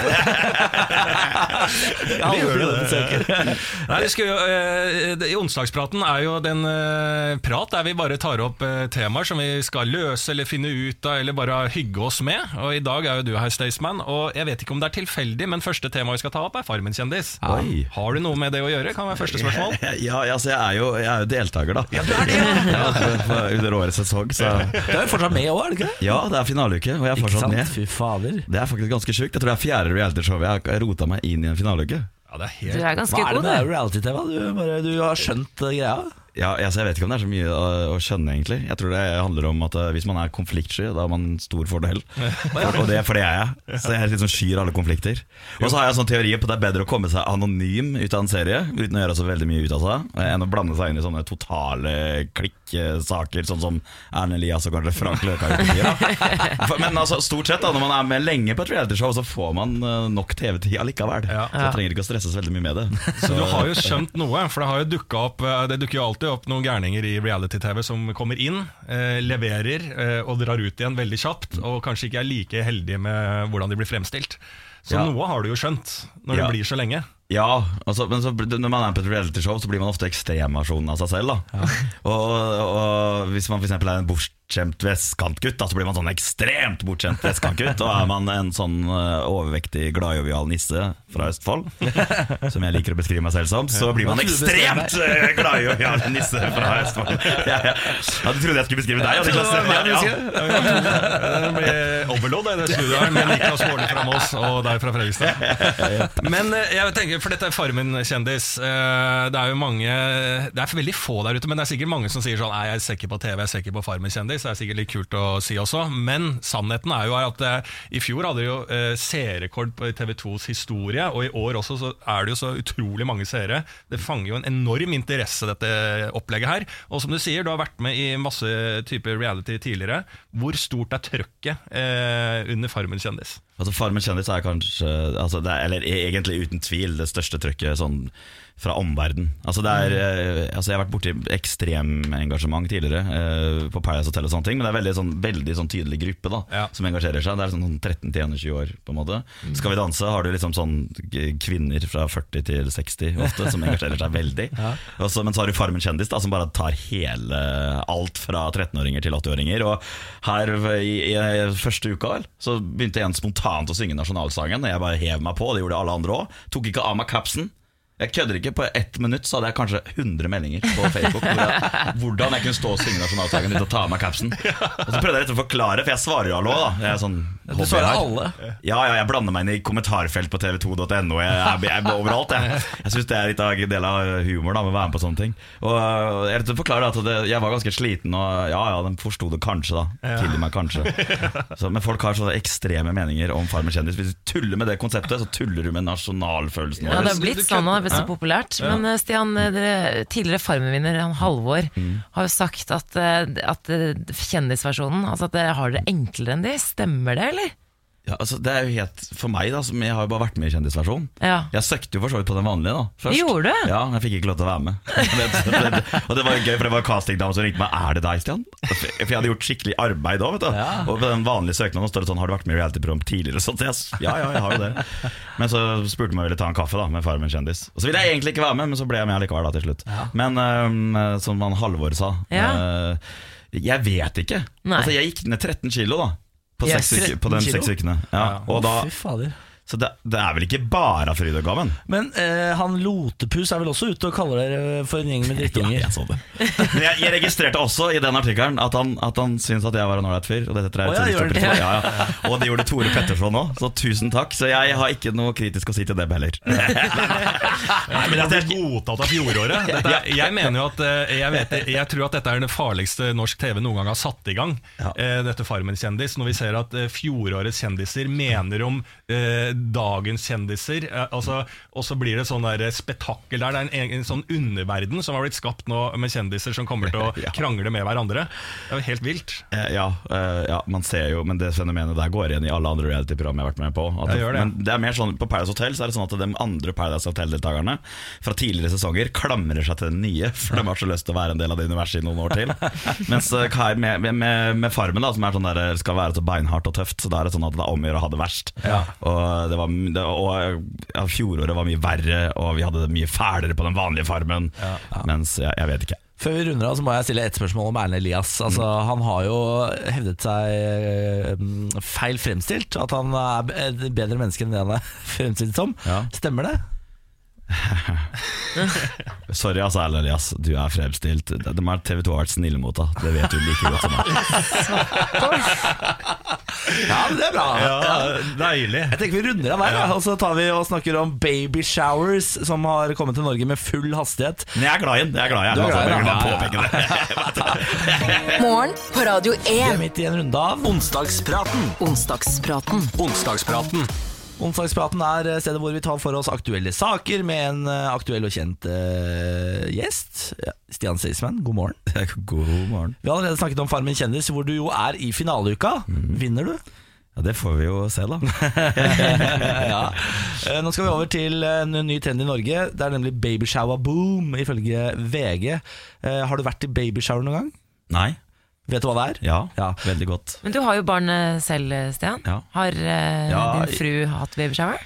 Ja, Vi gjør det det. Nei, vi skal jo, uh, I onsdagspraten er jo den uh, prat der vi bare tar opp uh, temaer som vi skal løse eller finne ut av, eller bare hygge oss med. Og I dag er jo du her, Staysman, og jeg vet ikke om det er tilfeldig, men første tema vi skal ta opp, er Farmen-kjendis. Oi. Har du noe med det å gjøre? Kan være første spørsmål. Ja, ja, jeg er jo, jeg er jo deltaker, da. Ja, du er det, ja. ja Under årets sesong, så Du er jo fortsatt med òg, er du ikke? det? Ja, det er finaleuke, og jeg er fortsatt med. Fy fader. Det er faktisk ganske sjukt. Jeg tror det er fjerde realityshow jeg har rota meg inn i en finaleuke. Ja, det er Du helt er ganske Hva er det med reality-TV? Du, du har skjønt uh, greia? Ja, altså, jeg vet ikke om det er så mye å, å skjønne, egentlig. Jeg tror det handler om at eh, hvis man er konfliktsky, da har man stor fordel. For, og det, for det er jeg. Så jeg liksom skyr alle konflikter. Og så har jeg en sånn teori på at det er bedre å komme seg anonym ut av en serie, uten å gjøre så veldig mye ut av seg, eh, enn å blande seg inn i sånne totale klikksaker, sånn som Erlend Elias og kanskje Frank. For- Men altså, stort sett, da, når man er med lenge på et realityshow, så får man eh, nok TV-tid allikevel. Så jeg trenger ikke å stresse så veldig mye med det. Så du har jo skjønt noe, for det har jo dukket opp Det dukker jo alltid opp noen gærninger i reality-TV som kommer inn, eh, leverer eh, og drar ut igjen veldig kjapt, og kanskje ikke er like heldige med hvordan de blir fremstilt. Så Ja. noe har du jo skjønt, når Ja. det blir så lenge. Ja, altså, men så, når man er på et realityshow, så blir man ofte ekstremversjonen av seg selv. Da. Og, og hvis man eksempel er en bortskjemt vestkantgutt, så blir man sånn ekstremt bortskjemt vestkantgutt. Og er man en sånn eh, overvektig, gladjovial nisse fra Østfold, som jeg liker å beskrive meg selv som, så blir man ekstremt eh, gladjovial nisse fra Østfold. Ja, ja. ja, du trodde jeg skulle beskrive deg? Ja. Det blir overload i det studioet med Niklas Baarli fra Moss og deg fra Fredrikstad. Men eh, jeg tenker, for dette er Farmen-kjendis. Det er jo mange Det er veldig få der ute, men det er sikkert mange som sier sånn Nei, jeg ser ikke på TV, jeg ser ikke på Farmen-kjendis. Det er sikkert litt kult å si også. Men sannheten er jo at eh, i fjor hadde de jo eh, seerrekord på TV2s historie, og i år også så er det jo så utrolig mange seere. Det fanger jo en enorm interesse, dette opplegget her. Og som du sier, du har vært med i masse typer reality tidligere. Hvor stort er trøkket eh, under Farmen-kjendis? Altså Farmen kjendis er kanskje altså det er, Eller e- egentlig uten tvil det største trøkket sånn fra omverden. Altså det er, eh, altså jeg har vært borti ekstremengasjement tidligere. Eh, på Paradise Hotel eller sånne ting, men det er veldig sånn, veldig sånn tydelig gruppe da Ja. som engasjerer seg. Det er sånn, sånn 13 til 21 år, på en måte. Skal vi danse har du liksom sånn kvinner fra 40 til 60 ofte, som engasjerer seg veldig. Ja. Også, men så har du Farmen kjendis, da, som bare tar hele alt fra 13-åringer til 80-åringer. Og her i, i første uka vel, så begynte en spontant å synge nasjonalsangen, og jeg bare hev meg på, det gjorde alle andre òg. Tok ikke av meg kapsen. Jeg kødder ikke, på ett minutt så hadde jeg kanskje 100 meldinger på Facebook hvor jeg, hvordan jeg kunne stå og synge nasjonalsangen uten å ta av meg capsen. Og så prøvde jeg rett og å forklare, for jeg svarer jo allå da. Jeg er sånn Du svarer alle. Ja, ja, jeg blander meg inn i kommentarfelt på tv2.no. Jeg, jeg, jeg er overalt, jeg. Jeg syns det er litt av en del av humor da, med å være med på sånne ting. Og øh, jeg forklarer at det, jeg var ganske sliten, og ja ja, de forsto det kanskje, da. Tilgi meg kanskje. Så, men folk har sånne ekstreme meninger om Farmen kjendis. Hvis du tuller med det konseptet, så tuller du med nasjonalfølelsen Ja, det har blitt sånn, og det har blitt så populært. Men eh, Stian, eh, tidligere Farmen-vinner han Halvor har jo sagt at, at kjendisversjonen Altså at dere har det enklere enn de. Stemmer det, eller? Ja, altså, det er jo helt For meg, da, som jeg har jo bare vært med i kjendisversjonen. Ja. Jeg søkte jo for så vidt på den vanlige da først. Gjorde du? Ja, men jeg fikk ikke lov til å være med. og det var gøy, for det var castingdame som ringte meg Er det deg, Stian? For jeg hadde gjort skikkelig arbeid òg. Ja. Og på den vanlige søknaden står det sånn Har du vært med i reality-program tidligere? Så jeg, ja, ja, jeg har jo det. Men så spurte hun om jeg ville ta en kaffe da med Farmen kjendis. Og så ville jeg egentlig ikke være med, men så ble jeg med likevel da til slutt. Men um, som han Halvor sa Ja. uh, Jeg vet ikke. Altså, jeg gikk ned 13 kilo da. På, seks, på den 13 kilo? seks ukene. Ja. Og da. Så det, det er vel ikke bare av fryd? Men eh, han Lotepus er vel også ute og kaller dere for en gjeng med drittunger? jeg så det. Men jeg, jeg registrerte også i den artikkelen at han, at han syntes at jeg var en ålreit fyr. Og det setter jeg Å, ja, gjør det? Ja, ja. Og det gjorde Tore Petterson òg, så tusen takk. Så jeg har ikke noe kritisk å si til dem heller. Nei, men jeg er godtatt av fjoråret. Dette er, jeg mener jo at eh, jeg, vet, jeg tror at dette er det farligste norsk TV noen gang har satt i gang. Ja. eh, Dette Farmen-kjendis. Når vi ser at eh, fjorårets kjendiser mener om eh, dagens kjendiser. eh, altså, og så blir det sånn der spetakkel der. Det er en, egen sånn underverden som har blitt skapt nå med kjendiser som kommer til å Ja. krangle med hverandre. Det er jo helt vilt. Eh, Ja, eh, ja, man ser jo Men det fenomenet der går igjen i alle andre reality-program jeg har vært med på. At det det. Men det er mer sånn På Paradise Hotel så er det sånn at de andre Paradise Hotel-deltakerne fra tidligere sesonger klamrer seg til den nye, for de har så lyst til å være en del av det universet i noen år til. Mens Kai med, med, med, Farmen, da som er sånn der, skal være så beinhardt og tøft, så da er det sånn at det er om å gjøre å ha det verst. Og, det var, det, og ja, fjoråret var mye verre, og vi hadde det mye fælere på den vanlige Farmen. Mens jeg, jeg vet ikke. Før vi runder av, så må jeg stille et spørsmål om Erlend Elias. Altså, Han har jo hevdet seg eh, feil fremstilt. At han er et bedre menneske enn det han er fremstilt som. Ja. Stemmer det? Sorry, altså, Erlend Elias. Du er fremstilt. De har TV 2 har vært snille mot deg. Det vet du like godt som meg. Ja, men det er bra. Ja, Deilig. Jeg tenker vi runder av der, ja. og så tar vi og snakker om baby showers som har kommet til Norge med full hastighet. Men jeg er glad i den. Jeg er glad i er den. Morgen på Radio Vi er 1. midt i en runde av. Onsdagspraten. Onsdagspraten. Onsdagspraten. Onsdagspraten er stedet hvor vi tar for oss aktuelle saker med en eh, aktuell og kjent uh, gjest. Ja, Stian Staysman, god morgen. God morgen. Vi har allerede snakket om Farmen kjendis, hvor du jo er i finaleuka. Vinner du? Ja, Det får vi jo se, da. ja. Eh, Nå skal vi over til en ny trend i Norge. Det er nemlig babyshower boom, ifølge VG. Eh, Har du vært i babyshower noen gang? Nei. Vet du hva det er? Ja, Ja. veldig godt. Men du har jo barn selv, Stian. Ja. Har eh, Ja, din fru hatt babyshower?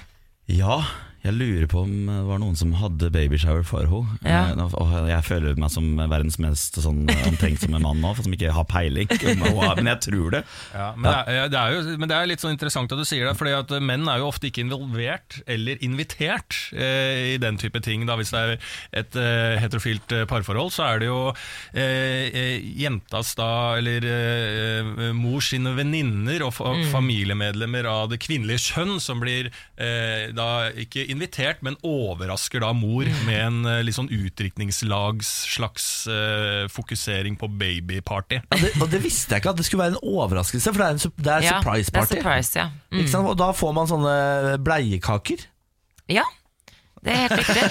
Ja, jeg lurer på om det var noen som hadde babyshower for henne. Ja. Eh, Og jeg føler meg som verdens mest sånn omtenksomme mann nå, for som ikke har peiling. Men jeg tror det. Ja, men, Det er, det er jo, men det er litt sånn interessant at du sier det, fordi at menn er jo ofte ikke involvert eller invitert eh, i den type ting. Da. Hvis det er et eh, heterofilt eh, parforhold, så er det jo eh, eh, jentas da, eller eh, mors sine venninner og fa familiemedlemmer av det kvinnelige kjønn som blir eh, da ikke invitert, men overrasker da mor med en eh, litt sånn utdrikningslags slags eh, fokusering på babyparty. Ja, det, og det visste jeg ikke at det skulle være en overraskelse, for det er en sup- det er Ja, surprise det er party. surprise, ja. Mm. Ikke sant? Og da får man sånne bleiekaker. Ja, det er helt riktig.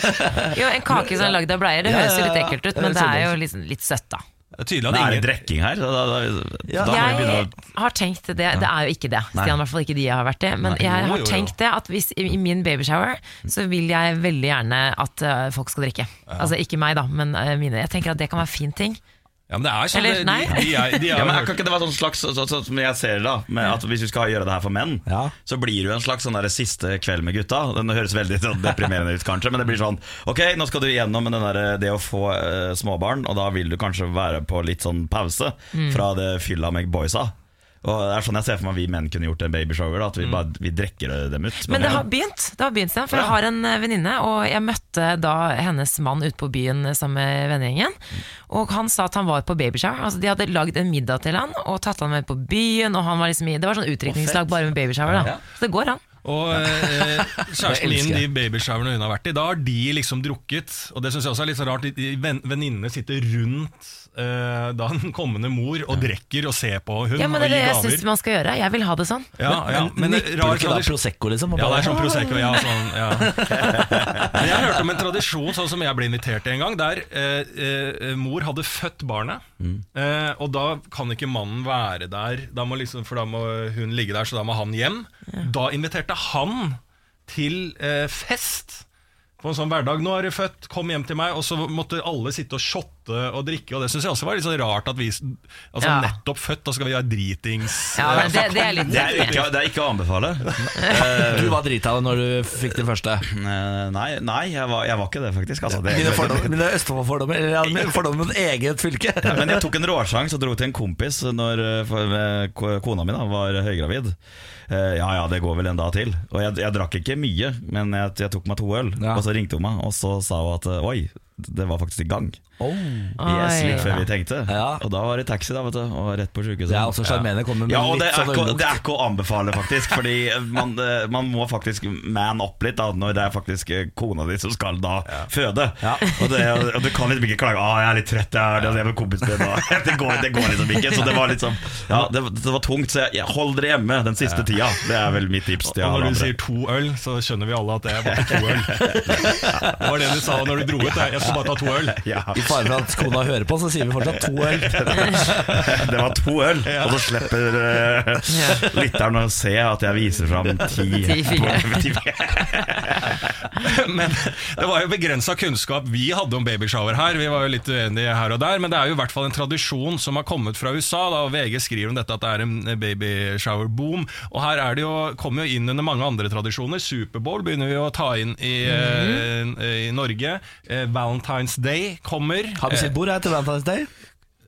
Jo, En kake som er lagd av bleier, det Ja, høres jo ja, litt ja. ekkelt ut, men det er sånn jo ut. liksom litt søtt, da. Det er tydelig at det er det ingen drikking her? Da, da, da, Ja. Jeg å har tenkt det, det er jo ikke det. Stian, i hvert fall ikke de jeg har vært i. Men jeg har jo, jo. tenkt det at hvis i i min babyshower så vil jeg veldig gjerne at eh, folk skal drikke. Altså ikke meg, da, men eh, mine. Jeg tenker at det kan være en fin ting. Ja, men det er sånn Eller, de- nei. De, er, de er, Ja, men kan ikke det var sånn slags så, så, Som jeg ser det da med at Hvis vi skal gjøre det her for menn Ja. Så blir det jo en slags sånn der siste kveld med gutta Den høres veldig sånn deprimerende ut kanskje Men det blir sånn Ok, nå skal du igjennom den der, det å få eh, småbarn Og da vil du kanskje være på litt sånn pause Fra det fylla med boysa Og det er sånn jeg ser for meg vi menn kunne gjort en babyshower da, At vi bare vi drekker dem ut Men det har begynt, det har begynt for jeg har en eh, venninne, og jeg møtte da hennes mann ute på byen sammen med vennegjengen. Og han sa at han var på babyshower. Altså, de hadde lagd en middag til han og tatt han med på byen. Og han var liksom i, Det var sånn utdrikningslag bare med babyshower. Da. Så det går an. Og eh, kjæresten min, de babyshowerne hun har vært i, da har de liksom drukket. Og det syns jeg også er litt så rart. Venninnene sitter rundt eh, da den kommende mor og drikker og ser på hun Ja, men det er det gir jeg syns man skal gjøre. Jeg vil ha det sånn. Ja, ja, men Nipper rar ikke da. Prosecco, liksom? Ja, det er sånn Prosecco. Ja, sånn, ja. Men jeg hørte om en tradisjon sånn som jeg ble invitert til en gang, der uh, uh, mor hadde født barnet. Eh, og da kan ikke mannen være der, da må liksom, for da må hun ligge der, så da må han hjem. Da inviterte han til fest. På en sånn hverdag. 'Nå er du født, kom hjem til meg.' Og så måtte alle sitte og shotte og drikke. Og det syns jeg også var litt sånn rart at vi Altså Ja. nettopp født, da skal vi ha dritings Ja, det, det, det er litt det er, ikke, det er ikke å anbefale Du var drita når du fikk din første. Eh, Nei, nei jeg, var, jeg var ikke det faktisk altså, det, Mine fordommer, mine Østfold-fordommer Eller ja, mine fordommer mot eget fylke. Men jeg tok en råsjanse og dro til en kompis når eh, kona mi da, var høygravid. Eh, ja ja, det går vel en dag til. Og jeg, jeg drakk ikke mye, men jeg, jeg tok meg to øl. Ja. Og så ringte hun meg, og så sa hun at eh, oi, det var faktisk i gang. Oh. Yes, litt før vi tenkte. Ja. Og da var det taxi, da, vet du. Og rett på sykehuset. Det er også sjarmerende å med Ja, og det er, sånn ikke, det er ikke å anbefale, faktisk. Fordi man, eh, man må faktisk man opp litt da, når det er faktisk eh, kona di som skal da føde. Ja. Og, det, og du kan liksom ikke klage ah, 'jeg er litt trett, jeg er, jeg med kompisen min'. Det går, det går liksom ikke. Så det var sånn Ja, det, det var tungt. Så jeg, jeg hold dere hjemme den siste tida. Det er vel mitt tips til Og alle når du sier to øl, så skjønner vi alle at det er bare to øl. Det var det du sa når du dro ut. Jeg skal bare ta to øl. Ja, I fare for at kona hører på, så sier vi fortsatt to øl. det var to øl, og så slipper uh, lytteren å se at jeg viser fram ti. Ti fire Ti- Men det var jo begrensa kunnskap vi hadde om babyshower her. Vi var jo litt uenige her og der, men det er jo i hvert fall en tradisjon som har kommet fra USA. Da, og VG skriver om dette at det er en babyshower-boom. Og her er det jo, kommer jo inn under mange andre tradisjoner. Superbowl begynner vi å ta inn i, eh, i Norge. Eh, Valentine's Day kommer. Har bestilt bord jeg til Valentine's Day.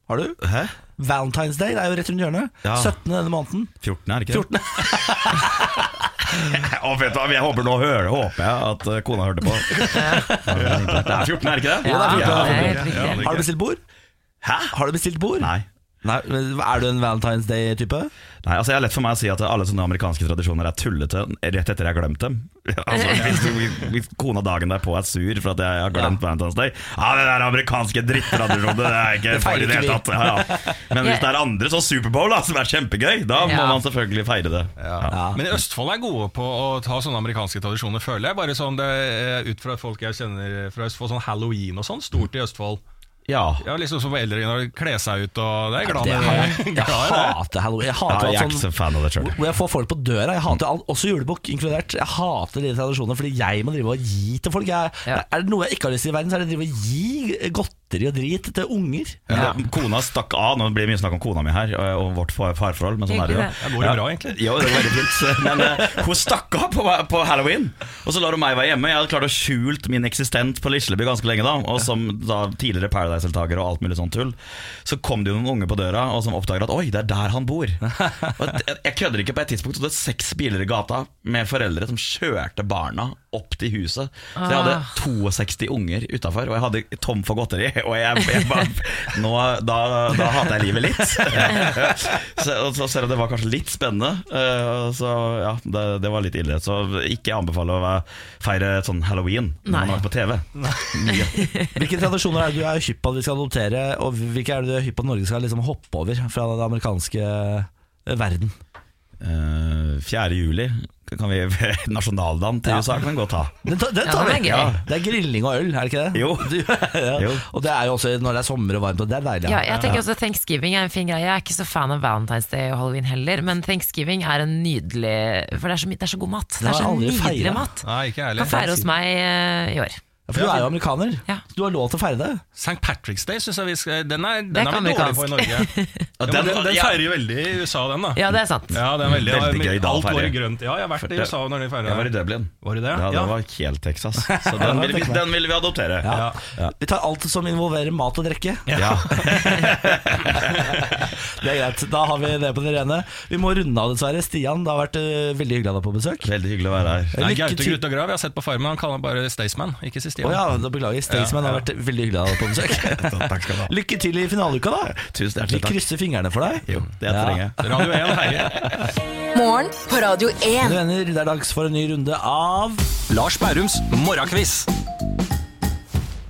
Har du? Hæ? Valentine's Day, det er jo rett rundt hjørnet. Ja. 17. denne måneden. 14 er det ikke det? 14. oh, vet du, jeg håper nå hører, håper jeg at eh, kona hørte på. Det er 14, er det ikke det? Ja, det er Ja, 14. det er helt Ja, det er Har du bestilt bord? Hæ? Har du bestilt bord? Nei. Nei, men Er du en Valentine's Day-type? Nei, altså Jeg er lett for meg å si at alle sånne amerikanske tradisjoner er tullete rett etter jeg har glemt dem. Altså, hvis, hvis kona dagen derpå er sur for at jeg har glemt Valentine's Day Ja, det der amerikanske drittradisjonen, det er ikke for i det hele tatt. Ja, ja. Men hvis det er andre, så Superbowl, da, som er kjempegøy, da må Ja. man selvfølgelig feire det. Ja. Men i Østfold er gode på å ta sånne amerikanske tradisjoner, føler jeg. Bare sånn det, Ut fra folk jeg kjenner fra Østfold, sånn halloween og sånn, stort i Østfold. Ja. Ja, liksom som eldre når de kler seg ut og Det er jeg glad Det i. har jeg. Jeg hater halloween. Jeg ja, hater jeg er ikke sånn så fan av det sjøl. hvor jeg får folk på døra. Jeg hater alt, også julebukk inkludert. Jeg hater de tradisjonene fordi jeg må drive og gi til folk. Jeg, Ja. Er det noe jeg ikke har lyst til i verden, så er det å drive og gi godteri og drit til unger. Ja. Kona stakk av. Nå blir det mye snakk om kona mi her og vårt farforhold, men sånn er det jo. Det går jo bra, egentlig? Ja, det går veldig fint. Men eh, hun stakk av på, på halloween, og så lar hun meg være hjemme. Jeg hadde klart å skjult min eksistent på Lisleby ganske lenge, da. Og som da tidligere Paradise-deltaker og alt mulig sånt tull. Så kom det jo noen unge på døra og som oppdager at oi, det er der han bor. Og jeg, kødder ikke. På et tidspunkt så det seks biler i gata med foreldre som kjørte barna opp til huset. Så jeg hadde 62 unger utafor, og jeg hadde tom for godteri. Og jeg, jeg bare nå, da, da hater jeg livet litt. så, så selv om det var kanskje litt spennende, eh, så ja, det, det var litt ille. Så ikke anbefale å feire sånn halloween når man har er på TV. Hvilke tradisjoner er det du er hypp på at vi skal notere, og hvilke er det du er hypp på at Norge skal liksom hoppe over fra den amerikanske verden? Eh, 4. juli kan vi Nasjonaldagen til USA kan vi godt ha. Den, Ja, tar vi. gøy. Det er grilling og øl, er det ikke det? Jo. Du, ja. Jo. Og det er jo også når det er sommer og varmt, og det er deilig. Ja, jeg tenker også Thanksgiving er en fin greie. Jeg er ikke så fan av Valentine's Day og halloween heller, men Thanksgiving er en nydelig For det er så, det er så god mat. Det er så nydelig mat. Nei, ikke ærlig. Kan feire hos meg eh, i år. For du er jo amerikaner. Ja. Så du har lov til å feire det. St. Patrick's Day synes jeg vi skal Den er, den er, er vi dårlige på i Norge. Ja, den- den, den feirer jo veldig i USA, den da. Ja, det er sant. Ja, det er veldig, Veldig gøy da å Alt går feire. i grønt. Ja, jeg har vært i USA når de feirer Jeg var i. Dublin. Var det det? Ja, det var helt Texas. Så den ville vi, den ville vi adoptere. Ja. Ja. Vi tar alt som involverer mat og drikke. Ja. Det er greit. Da har vi det på det rene. Vi må runde av, dessverre. Stian, det har vært eh, veldig hyggelig å ha deg på besøk. Veldig hyggelig å være her. Gaute til. Og Grav, jeg har sett på Farmen, han kaller han bare Staysman, ikke Stian. ja, da beklager. Staysman har vært veldig hyggelig å ha deg på besøk. Takk skal du ha. Lykke til i finaleuka, da. Tusen hjertelig takk. Vi krysser fingrene for deg. Jo, det Ja. trenger jeg. Radio 1 heier. Morgen på Radio 1. Mine venner, det er dags for en ny runde av Lars Bærums morgenkviss.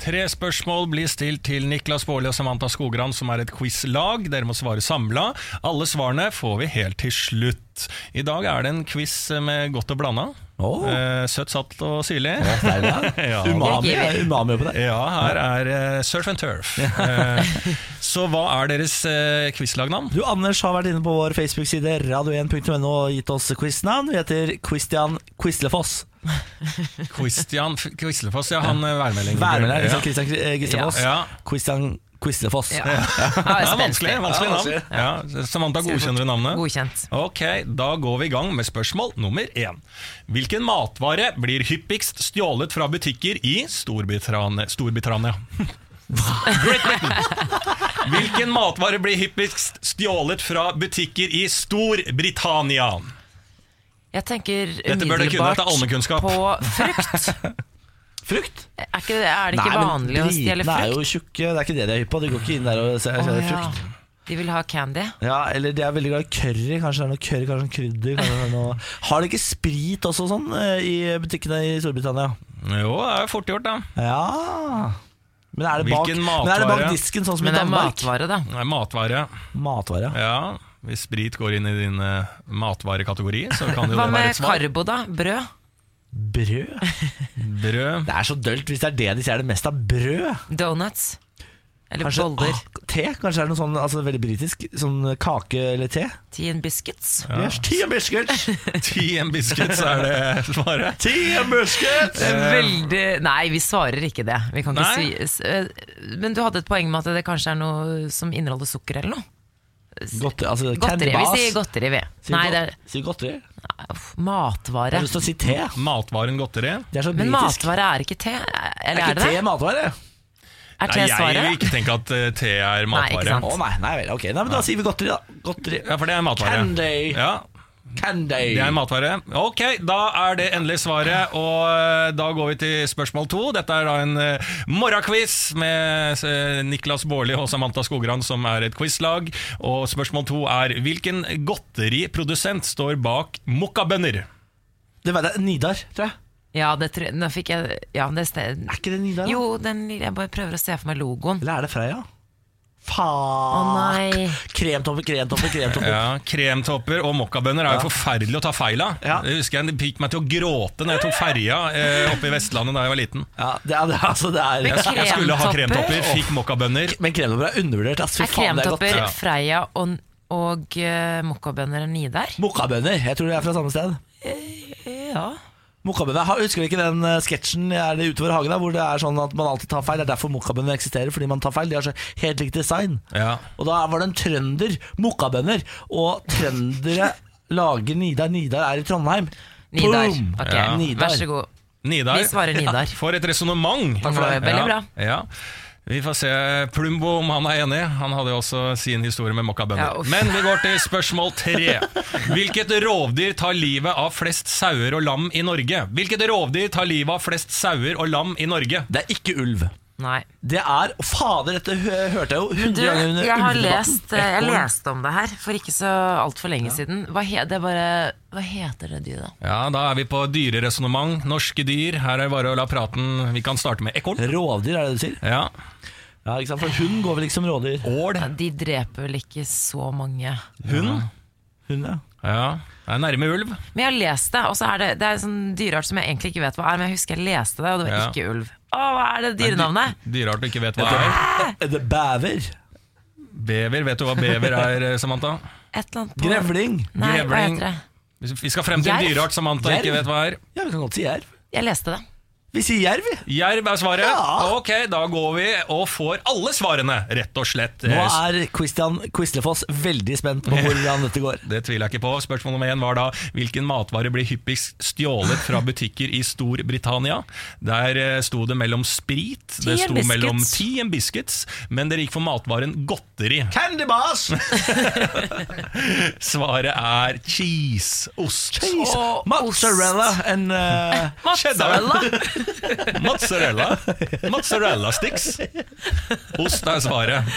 Tre spørsmål blir stilt til Niklas Baarli og Samantha Skogran, som er et quizlag. Dere må svare samla. Alle svarene får vi helt til slutt. I dag er det en quiz med godt og blanda. Åh. Eh, søtt, satt og syrlig. Ja. Umami, umami på det. Ja, her er uh, Surf and Turf. Eh, så hva er deres uh, quizlagnavn? Du, Anders har vært inne på vår Facebook-side radio1.no og gitt oss quiznavn. Vi heter Christian Quislefoss. Christian Quislefoss, ja, han eh, værmeldingen. Værmelder, ja. liksom Christian eh, Quislefoss. Ja. Christian Quislefoss. Ja. Det er vanskelig, vanskelig Ja, navn. Ja, Samantha godkjenner navnet. Godkjent. Ok, da går vi i gang med spørsmål nummer én. Hvilken matvare blir hyppigst stjålet fra butikker i Storbritannia? Storbritannia. Great Britain. Hvilken matvare blir hyppigst stjålet fra butikker i Storbritannia? Jeg tenker er allmennkunnskap. på frukt. Frukt? Er, ikke, det- er det ikke Nei, men vanlig å stjele britene er jo frukt? tjukke, det er ikke det de er hypp på. De går ikke inn der og ser, oh, frukt. ja. frukt. De vil ha candy. Ja, eller de er veldig glad i curry. Kanskje det er noe curry, kanskje noe krydder. Kanskje det er noe... Har de ikke sprit også sånn eh, i butikkene i Storbritannia? Jo, det er jo fort gjort, da. Ja Men er det bak, men er det bak disken, sånn som Men i det er Danmark? matvare, da. Det er matvare. Matvare. Ja, hvis sprit går inn i din eh, matvarekategori, så kan det jo Hva det være et svar. Hva med karbo, da? Brød? Brød? Brød. Det er så dølt hvis det er det de ser det mest av. Brød. Donuts? Eller Kanskje boller? ah, te? Kanskje er det noe sånn altså, veldig britisk? Sånn kake eller te? Tea and biscuits? Yes, tea and biscuits! Tea and biscuits er det svaret. tea and biscuits! Veldig Nei, vi svarer ikke det. Vi kan ikke si eh, Men du hadde et poeng med at det kanskje er noe som inneholder sukker eller noe? Godteri, altså Godteri. Vi sier godteri, vi. Sier Nei, go- er Sier godteri. nei, uff, Jeg matvare. har lyst til å si te. Matvaren godteri. Det er så Men matvare er ikke te? er Eller ikke er det te det? matvare? Er Nei, te jeg vil ikke tenke at eh, te er Nei, matvare. ikke sant. Å nei, nei vel, ok. Nei, men da sier vi godteri, da. Godteri. Ja, for det er matvare. Candy. Ja, Candy. det er en matvare. Ok, da er det endelig svaret, og eh, da går vi til spørsmål to. Dette er da en uh, morgenquiz med eh, Niklas Baarli og Samantha Skogran, som er et quizlag. Og spørsmål to er hvilken godteriprodusent står bak mokkabønner? Det var det, Nidar, tror jeg. Ja, det tror jeg Nå fikk jeg Ja, det. Er ikke det Nidar? da? Jo, den, jeg bare prøver å se for meg logoen. Eller er det Freia? Faen. nei. Kremtopper, kremtopper, kremtopper. Ja, Kremtopper og mokkabønner er jo forferdelig å ta feil av. Ja. Det husker jeg Det fikk meg til å gråte når jeg tok ferja eh, oppe i Vestlandet da jeg var liten. Ja, det er, altså, det er Jeg, jeg skulle ha Kremtopper? fikk mokkabønner. Men kremtopper er undervurdert. Altså, Er er kremtopper, Freia og, og uh, mokkabønner Nidar? Mokkabønner. Jeg tror de er fra samme sted. Ja. Mokkabønner, Ha- Husker vi ikke den eh, sketsjen Er det utover hagen da, hvor det er sånn at man alltid tar feil? Det er derfor mokkabønner eksisterer, fordi man tar feil. De har så helt likt design. Ja. Og da var det en trønder, mokkabønner, og trøndere lager Nidar. Nidar er i Trondheim. Nidar. Boom! Ok, Ja. Nidar. Vær så god. Nidar. Vi svarer Nidar. For et resonnement! Takk for det. Veldig bra. Ja. Vi får se Plumbo om han er enig. Han hadde jo også sin historie med mokkabønner. Ja. Men vi går til spørsmål tre. Hvilket rovdyr tar livet av flest sauer og lam i Norge? Hvilket rovdyr tar livet av flest sauer og lam i Norge? Det er ikke ulv. Nei. Det er Fader, dette hørte jeg jo Du, hundre ganger under jeg har lest, jeg leste om det her for ikke så altfor lenge siden. Hva, he, det bare, hva heter det dyret, da? Ja, Da er vi på dyreresonnement. Norske dyr. Her er det bare å la praten Vi kan starte med ekorn. Rovdyr, er det du sier? Ja. Ja, ikke sant? For hund går vel ikke som rådyr? Ål. Ja, de dreper vel ikke så mange. Hund. Hund, ja. Ja. Det er nærme ulv. Men jeg har lest det, og så er det, det er en sånn dyreart som jeg egentlig ikke vet hva er, men jeg husker jeg leste det, og det var Ja. ikke ulv. Å, hva er det dyrenavnet? Dy- Dyreart du ikke vet hva er. Er det bever? Bever. Vet du hva bever er, Samantha? Et eller annet på Grevling? Nei, hva Grevling. heter det? Vi skal frem til en Jerv? dyreart Samantha ikke Jerv? vet hva er. Ja, vi kan godt si jerv. Jeg leste det. Vi sier jerv. Jerv er svaret. Ja. Ok, da går vi og får alle svarene, rett og slett. Nå Eh, er Christian Quislefoss veldig spent på hvordan dette går. Det tviler jeg ikke på. Spørsmål nummer én var da hvilken matvare blir hyppigst stjålet fra butikker i Storbritannia? Der eh, sto det mellom sprit, det sto biscuits. mellom tea and biscuits, men dere gikk for matvaren godteri. Candy bars! Svaret er cheese, ost. Cheese. Og Mozzarella and uh, Cheddar. Mozzarella. Mozzarella sticks. Ost er svaret.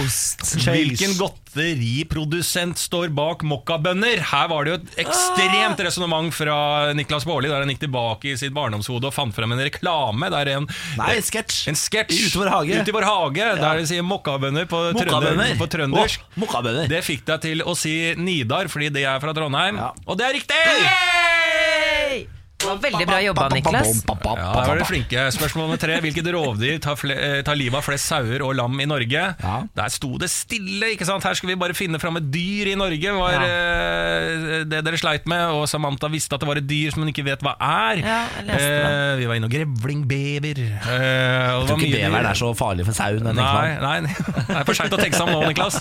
ost. Hvilken godteriprodusent står bak mokkabønner? Her var det jo et ekstremt resonnement fra Niklas Baarli, der han gikk tilbake i sitt barndomshode og fant frem en reklame. Der en, Nei, sketsj. en sketsj Ute i vår hage. Ute i vår hage, Der de sier mokkabønner på, trønder, på trøndersk. Oh. Det fikk deg til å si Nidar, fordi det er fra Trondheim. Ja. Og det er riktig! Var veldig bra jobba, Niklas. Ja, det var det flinke. Spørsmål nummer tre. Hvilket rovdyr tar, eh, tar livet av flest sauer og lam i Norge? Ja. Der sto det stille. ikke sant? Her skal vi bare finne fram et dyr i Norge, var eh, det dere sleit med. Og Samantha visste at det var et dyr som hun ikke vet hva er. Ja. Eh, vi var inne og grevling, bever. Eh, og Jeg tror ikke beveren er så farlig for sauen. Nei, Nei, nei, det er for seint å tenke seg om nå, Niklas.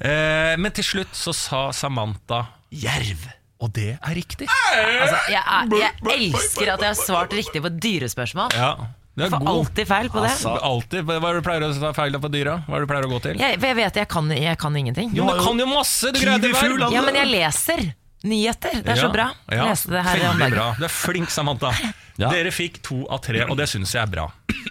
Eh, men til slutt så sa Samantha Jerv. Og det er riktig. Altså, jeg, er, jeg elsker at jeg har svart riktig på dyrespørsmål. Ja, Du er får god. alltid feil på det. Altså, Alltid. Hva er det du pleier å ta feil på dyra? Hva er det du pleier å gå til? Jeg, for jeg vet jeg kan, jeg kan ingenting. Jo, men du kan jo masse! Du greier det vel? Ja, men jeg leser nyheter. Det er så bra. Jeg Ja, leste det her om Veldig dagen. bra. Du er flink, Samantha. Ja. Dere fikk to av tre, og det syns jeg er bra.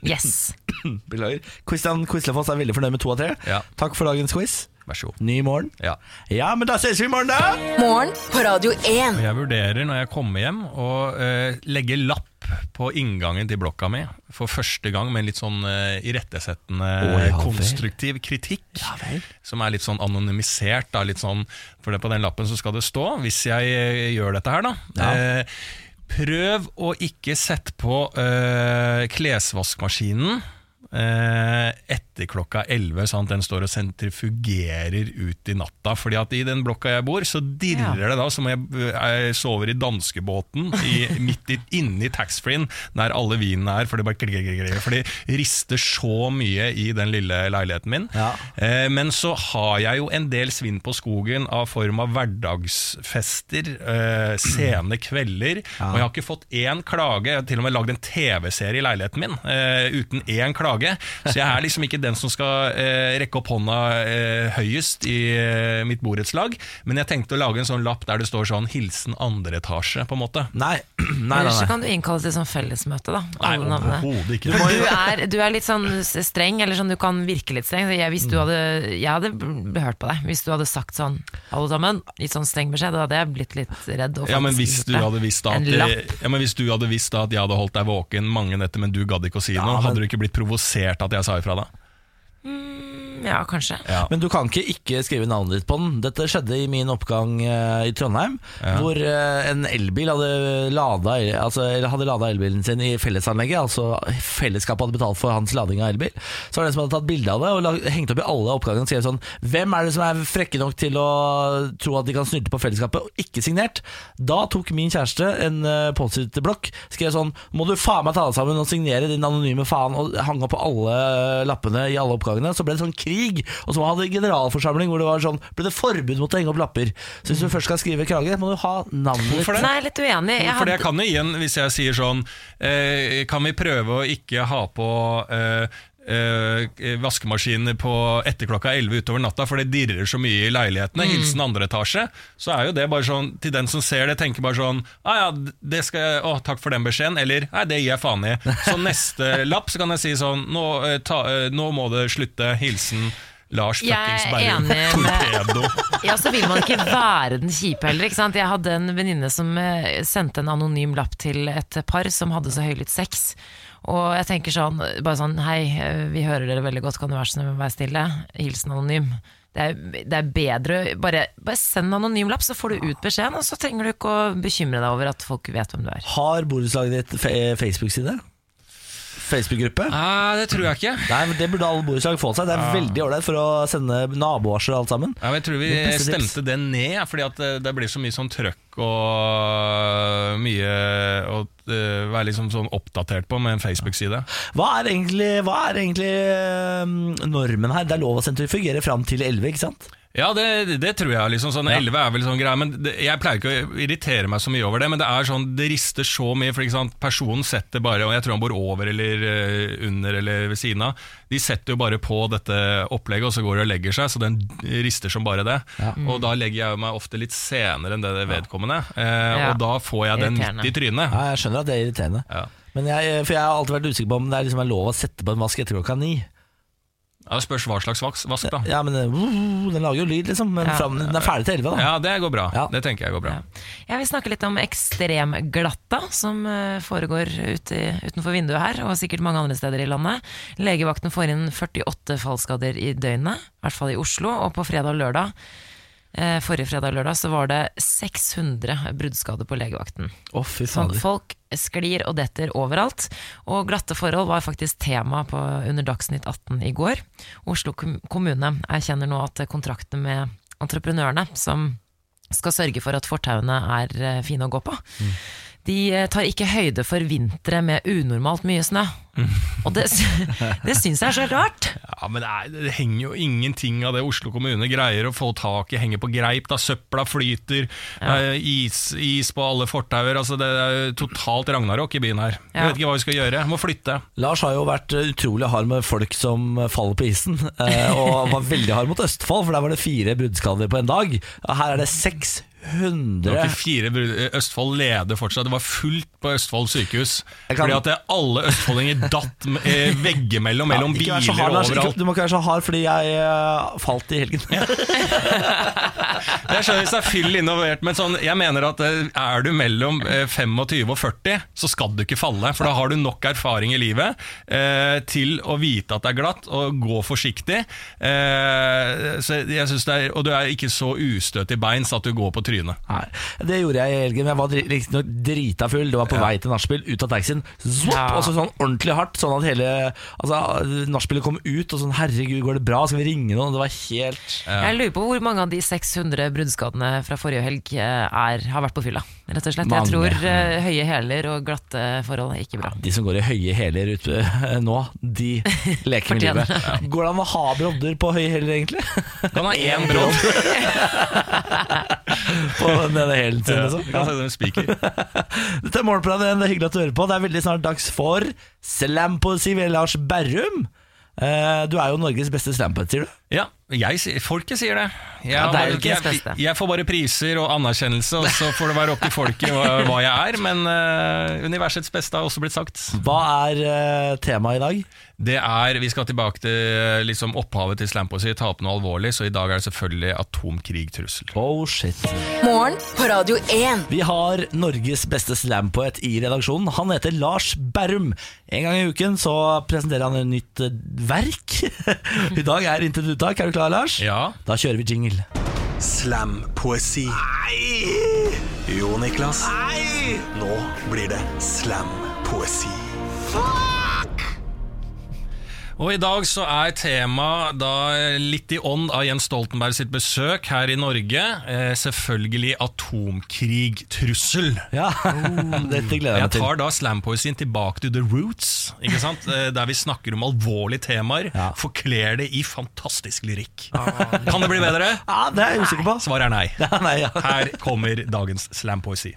Yes. Beklager. Christian Quislefoss er veldig fornøyd med to av tre. Ja. Takk for dagens quiz. Vær så god. Ny morgen. Ja. Ja, men da ses vi i morgen, da! Morgen på Radio 1. Jeg vurderer når jeg kommer hjem å uh, legge lapp på inngangen til blokka mi for første gang med en litt sånn uh, irettesettende, oh, ja konstruktiv kritikk. vel. Som er litt sånn anonymisert. Da, litt sånn, for det, på den lappen så skal det stå, hvis jeg eh, gjør dette her, da Ja. Uh, Prøv å ikke sette på uh, klesvaskmaskinen etter klokka 11, sånn den står og sentrifugerer ut i natta. Fordi at i den blokka jeg bor, så dirrer Ja. det da som jeg, jeg sover i danskebåten i, midt i, inni taxfree-en, der alle vinene er, for det bare klikker, klikker, klikker, for det rister så mye i den lille leiligheten min. Ja. Eh, men så har jeg jo en del svinn på skogen av form av hverdagsfester, eh, sene kvelder, og jeg har ikke fått én klage. Jeg har til og med lagd en TV-serie i leiligheten min eh, uten én klage. Så jeg er liksom ikke den som skal eh, rekke opp hånda eh, høyest i eh, mitt borettslag, men jeg tenkte å lage en sånn lapp der det står sånn 'Hilsen andre etasje', på en måte. Nei, nei, nei. Ellers så kan du innkalle til sånn fellesmøte, da. Nei, Alle navnene. overhodet ikke. For du er, du er litt sånn streng, eller sånn du kan virke litt streng. Jeg, hvis du hadde, jeg hadde hørt på deg hvis du hadde sagt sånn Alle sammen, gitt sånn streng beskjed, da hadde jeg blitt litt redd. Og Ja, men hvis du hadde visst da at, ja, men hvis du hadde visst da at jeg hadde holdt deg våken mange netter, men du gadd ikke å si noe, men- hadde du ikke blitt provosert at jeg sa ifra da? Ja, kanskje. Ja. Men du kan ikke ikke skrive navnet ditt på den. Dette skjedde i min oppgang uh, i Trondheim, Ja. hvor uh, en elbil hadde lada, altså, hadde lada elbilen sin i fellesanlegget. Altså fellesskapet hadde betalt for hans lading av elbil. Så var det en som hadde tatt bilde av det og lag, hengt opp i alle oppgangene og skrevet sånn Hvem er det som er frekke nok til å tro at de kan snylte på fellesskapet, og ikke signert? Da tok min kjæreste en uh, Post-It-blokk, skrev sånn Må du faen meg ta deg sammen og signere din anonyme faen, og hang opp på alle lappene i alle oppgangene. Så ble det sånn krig, og så hadde generalforsamling hvor det var sånn Ble det forbud mot å henge opp lapper. Så hvis du først skal skrive krage, må du ha navnet ditt. Hvorfor det? Nei, er litt uenig. Jeg For det kan jo igjen, hvis jeg sier sånn eh, Kan vi prøve å ikke ha på eh, vaskemaskiner på etter klokka 11 utover natta, for det dirrer så mye i leilighetene. Hilsen andre etasje. Så er jo det bare sånn til den som ser det, tenker bare sånn ah, ja, det skal jeg, å, takk for den beskjeden. Eller nei, det gir jeg faen i. Så neste lapp så kan jeg si sånn nå, eh, ta, eh, nå må det slutte. Hilsen Lars fuckings er Berrum. Torpedo. Ja, så vil man ikke være den kjipe heller. Ikke sant? Jeg hadde en venninne som eh, sendte en anonym lapp til et par som hadde så høylytt sex. Og jeg tenker sånn, bare sånn Hei, vi hører dere veldig godt, kan du være så snill å være stille? Hilsen anonym. Det er, det er bedre bare, bare send en anonym lapp, så får du ut beskjeden. Og så trenger du ikke å bekymre deg over at folk vet hvem du er. Har borettslaget ditt Facebook-side? Facebook-gruppe? Nei, det tror jeg ikke. Nei, men Det burde alle borettslag få seg. Det er veldig ålreit for å sende nabovarsel og alt sammen. Ja, men jeg tror vi stemte det ned, fordi at det, det blir så mye sånn trøkk og mye å eh, være liksom sånn oppdatert på med en Facebook-side. Hva er egentlig, hva er egentlig eh, normen her? Det er lov å sentrifugere fram til 11, ikke sant? Ja, det, det tror jeg. liksom sånn 11 er vel sånn greie, men det, jeg pleier ikke å irritere meg så mye over det. Men det er sånn, det rister så mye, for ikke sant, personen setter bare Og jeg tror han bor over eller eh, under eller ved siden av. De setter jo bare på dette opplegget, og så går de og legger seg, så den rister som bare det. Og da legger jeg meg ofte litt senere enn det det er vedkommende, eh, Ja. og da får jeg den midt i trynet. Ja, jeg skjønner at det er irriterende. Ja. Men jeg, for jeg har alltid vært usikker på om det er liksom er lov å sette på en vask etter klokka ni. Ja, det spørs hva slags vask, vask da. Ja, men uh, Den lager jo lyd, liksom. Men Ja. fram, den er ferdig til 11, da. Ja, det går bra. Ja. Det tenker jeg går bra. Jeg vil snakke litt om ekstremglatta, som eh, foregår ute, utenfor vinduet her, og sikkert mange andre steder i landet. Legevakten får inn 48 fallskader i døgnet, i hvert fall i Oslo, og på fredag og lørdag Forrige fredag og lørdag så var det 600 bruddskader på legevakten. Sånn, folk sklir og detter overalt, og glatte forhold var faktisk tema på, under Dagsnytt 18 i går. Oslo kommune erkjenner nå at kontraktene med entreprenørene, som skal sørge for at fortauene er eh, fine å gå på, de eh, tar ikke høyde for vintre med unormalt mye snø. Og det, det syns jeg er så rart. Ja, men det, er, det henger jo ingenting av det Oslo kommune greier å få tak i, henger på greip, da søpla flyter, eh, is, is på alle fortauer, altså det er totalt ragnarok i byen her. Jeg Ja. vet ikke hva vi skal gjøre, må flytte. Lars har jo vært utrolig hard med folk som faller på isen, eh, og var veldig hard mot Østfold, for der var det fire bruddskader på en dag. Her er det 600 Det var ikke fire brudd. Østfold leder fortsatt. Det var fullt på Østfold sykehus. Kan- Fordi at alle østfoldinger datt eh, veggimellom mellom ja, biler hard, og overalt. du må ikke være så hard, fordi jeg uh, falt i helgen. Jeg skjønner hvis det er fyll involvert, men sånn, jeg mener at eh, er du mellom eh, 25 og 40, så skal du ikke falle. For da har du nok erfaring i livet uh, til å vite at det er glatt, og gå forsiktig. Uh, det er, og du er ikke så ustøt i beins at du går på trynet. Nei, Det gjorde jeg i helgen. Jeg var riktignok drita full. Det var på vei til nachspiel, ut av taxien. Zwopp, Ja. Og så sånn ordentlig hardt, sånn at hele altså, nachspielet kom ut. Og sånn 'herregud, går det bra? Skal vi ringe noen?' Det var helt Jeg lurer på hvor mange av de 600 bruddskadene fra forrige helg eh, er, har vært på fylla. Rett og slett. Mange. Jeg tror uh, høye hæler og glatte forhold er ikke bra. De som går i høye hæler ute eh, nå, de leker med livet. Går det an å ha brodder på høye hæler, egentlig? Kan ha én brodd. på denne hælen sin, liksom. Ja, en spiker. Dette er Morgenplanet, det er hyggelig at du hører på. Det er veldig snart dags for slampoesi ved Lars Berrum. Eh, Du er jo Norges beste slampoet, sier du? Ja, jeg, folket sier det. Jeg, Ja, det er jeg, jeg får bare priser og anerkjennelse, og så får det være opp til folket hva, hva jeg er. Men uh, universets beste har også blitt sagt. Hva er uh, temaet i dag? Det er, Vi skal tilbake til liksom, opphavet til slampoesi, ta opp noe alvorlig. Så i dag er det selvfølgelig atomkrigtrussel. Oh shit. Morgen på Radio 1. Vi har Norges beste slampoet i redaksjonen. Han heter Lars Berrum. En gang i uken så presenterer han et nytt eh, verk. I dag er Intet uttak. Er du klar, Lars? Ja, Da kjører vi jingle. Slampoesi. Nei! Jo, Niklas. Nei! Nå blir det slampoesi. Og i dag så er tema da litt i ånd av Jens Stoltenberg sitt besøk her i Norge. Eh, selvfølgelig atomkrigtrussel. Ja, Dette gleder jeg Jeg meg til. tar da slampoesien tilbake til the roots, ikke sant? Eh, der vi snakker om alvorlige temaer. Ja. Forkler det i fantastisk lyrikk. Kan det bli bedre? Ja, Det er jeg usikker på. Svaret er nei. Ja, nei, ja. Her kommer dagens slampoesi.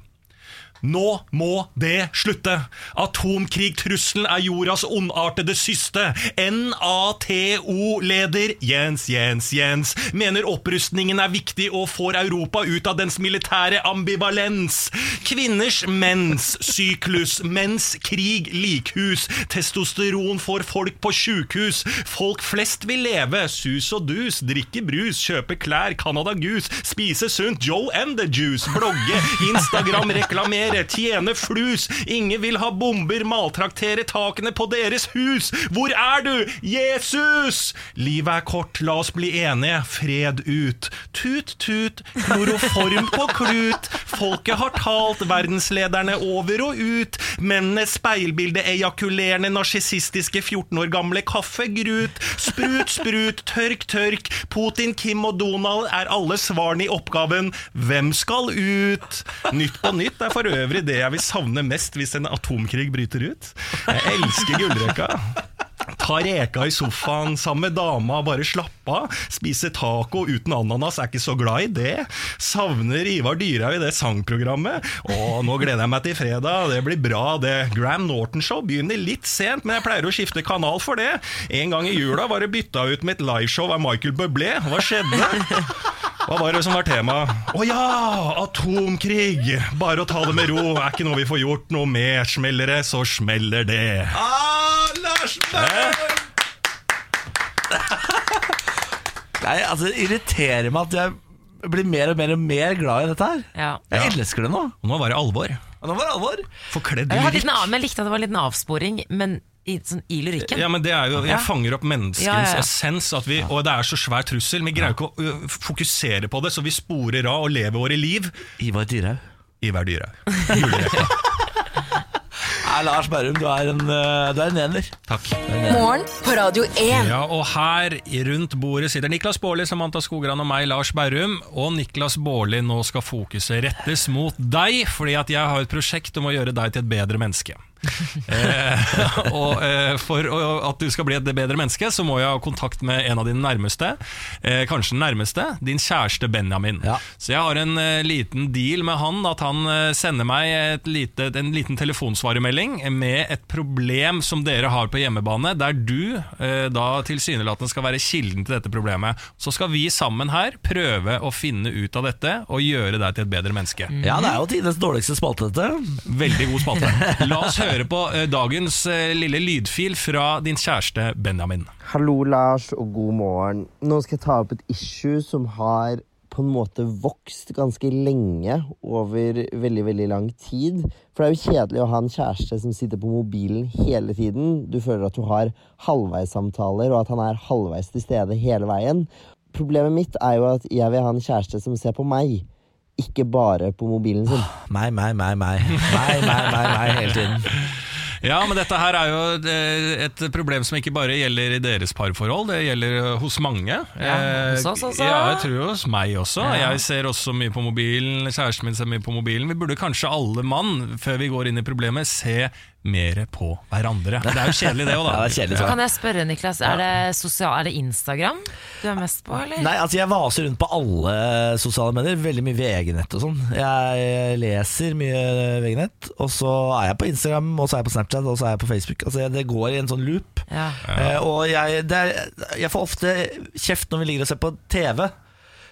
Nå må det slutte! Atomkrigtrusselen er jordas ondartede syste. NATO-leder Jens Jens Jens mener opprustningen er viktig og får Europa ut av dens militære ambivalens. Kvinners menssyklus, mens krig likhus, testosteron får folk på sjukehus. Folk flest vil leve, sus og dus, drikke brus, kjøpe klær, Canada Goose, spise sunt, Joe and the Juice, blogge, Instagram, reklamere, regjere, tjene flus. Ingen vil ha bomber, maltraktere takene på deres hus. Hvor er du, Jesus? Livet er kort, la oss bli enige. Fred ut. Tut, tut, kloroform på klut. Folket har talt, verdenslederne over og ut. Mennene speilbilde, ejakulerende, narsissistiske 14 år gamle kaffegrut. Sprut, sprut, tørk, tørk. Putin, Kim og Donald er alle svarene i oppgaven Hvem skal ut? Nytt på nytt er for øvrig det jeg vil savne mest hvis en atomkrig bryter ut. Jeg elsker gullrekka. Ta reka i sofaen sammen med dama, bare slappe av. Spise taco uten ananas, er ikke så glad i det. Savner Ivar Dyrhaug i det sangprogrammet. Å, nå gleder jeg meg til fredag, det blir bra det. Graham Norton Show begynner litt sent, men jeg pleier å skifte kanal for det. En gang i jula var det bytta ut med et liveshow av Michael Bublé. Hva skjedde? Hva var det som var tema? Å ja! Atomkrig! Bare å ta det med ro. Er ikke noe vi får gjort noe med. Smeller det, så smeller det. Ah, Lars Nei, altså Det irriterer meg at jeg blir mer og mer og mer glad i dette her. Ja. Jeg elsker det nå. Og nå var det alvor. Og nå var det alvor. Forkledd Jeg, litt lyrikk. av, men jeg likte at det var en liten avsporing, men i, sånn, i lyrikken. Ja, men det er jo, Jeg fanger opp menneskens Ja, ja, ja. essens, at vi, og det er så svær trussel. Vi greier ikke å ø, fokusere på det, så vi sporer av og lever våre liv Ivar Dyrhaug. i hver dyre. Julerekka. Nei, Lars Berrum, du er en, eh, du er en ener. Takk. Morgen på Radio 1. Ja, og her rundt bordet sitter Niklas Baarli, Samantha Skogran og meg, Lars Berrum. Og Niklas Baarli, nå skal fokuset rettes mot deg, fordi at jeg har et prosjekt om å gjøre deg til et bedre menneske. eh, og eh, For at du skal bli et bedre menneske, så må jeg ha kontakt med en av dine nærmeste. Eh, kanskje den nærmeste. Din kjæreste Benjamin. Ja. Så jeg har en liten deal med han, at han sender meg et lite, en liten telefonsvaremelding med et problem som dere har på hjemmebane, der du eh, da tilsynelatende skal være kilden til dette problemet. Så skal vi sammen her prøve å finne ut av dette og gjøre deg til et bedre menneske. Ja, det er jo tidenes dårligste spalte, dette. Veldig god spalte. La oss høre på eh, dagens eh, lille lydfil fra din kjæreste Benjamin. Hallo, Lars, og god morgen. Nå skal jeg ta opp et issue som har på en måte vokst ganske lenge over veldig, veldig lang tid. For det er jo kjedelig å ha en kjæreste som sitter på mobilen hele tiden. Du føler at du har halvveissamtaler, og at han er halvveis til stede hele veien. Problemet mitt er jo at jeg vil ha en kjæreste som ser på meg, ikke bare på mobilen sin. Meg, meg, meg, meg. Meg, meg, meg, meg hele tiden. Ja, men dette her er jo eh, et problem som ikke bare gjelder i deres parforhold, det gjelder eh, hos mange. Ja, hos oss også. Ja, jeg tror hos meg også. Ja. Jeg ser også mye på mobilen, kjæresten min ser mye på mobilen. Vi burde kanskje alle mann, før vi går inn i problemet, se mer på hverandre. Det er jo kjedelig det òg, da. Ja, det er. Kan jeg spørre, Niklas, er det, sosial, er det Instagram du er mest på, eller? Nei, altså Jeg vaser rundt på alle sosiale medier. Veldig mye VG-nett og sånn. Jeg leser mye VG-nett, og så er jeg på Instagram, og så er jeg på Snapchat, og så er jeg på Facebook. Altså Det går i en sånn loop. Ja. Eh, og jeg, det er, jeg får ofte kjeft når vi ligger og ser på TV.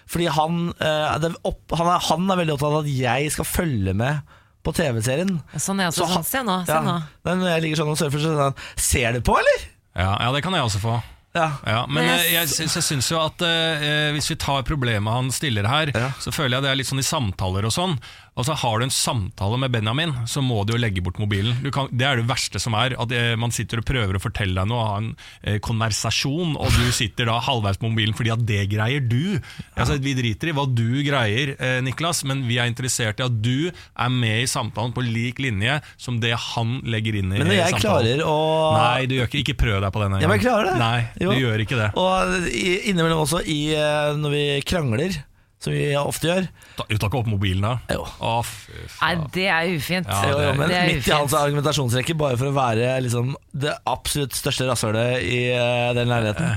Fordi han, eh, det opp, han, er, han er veldig opptatt av at jeg skal følge med på TV-serien. Sånn er jeg også. Så Sånn, se nå, se Ja, nå. men når jeg ligger sånn og surfer, så er han Ser du på, eller? Ja, ja, det kan jeg også få. Ja. Ja, men eh, jeg jeg, jeg syns jo at eh, hvis vi tar problemet han stiller her, Ja. så føler jeg det er litt sånn i samtaler og sånn. Altså Har du en samtale med Benjamin, så må du jo legge bort mobilen. Kan, det er det verste som er. At eh, Man sitter og prøver å fortelle deg noe, ha en eh, konversasjon, og du sitter da halvveis på mobilen fordi at det greier du. Altså Vi driter i hva du greier, eh, Niklas, men vi er interessert i at du er med i samtalen på lik linje som det han legger inn i Men jeg samtalen. klarer å Nei, du gjør ikke, ikke prøv deg på den Ja, men jeg klarer det. Nei, Jo. du gjør ikke det. Og innimellom også i, eh, når vi krangler, som vi ofte gjør. Ta, du tar ikke opp mobilen da? Jo. Å, fy faen. Nei, det er ufint. Ja, det, jo, men det er midt i hans argumentasjonsrekke, bare for å være liksom, det absolutt største rasshølet i eh, den leiligheten.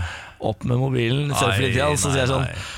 Opp med mobilen, Nei, og så sier jeg sånn nei,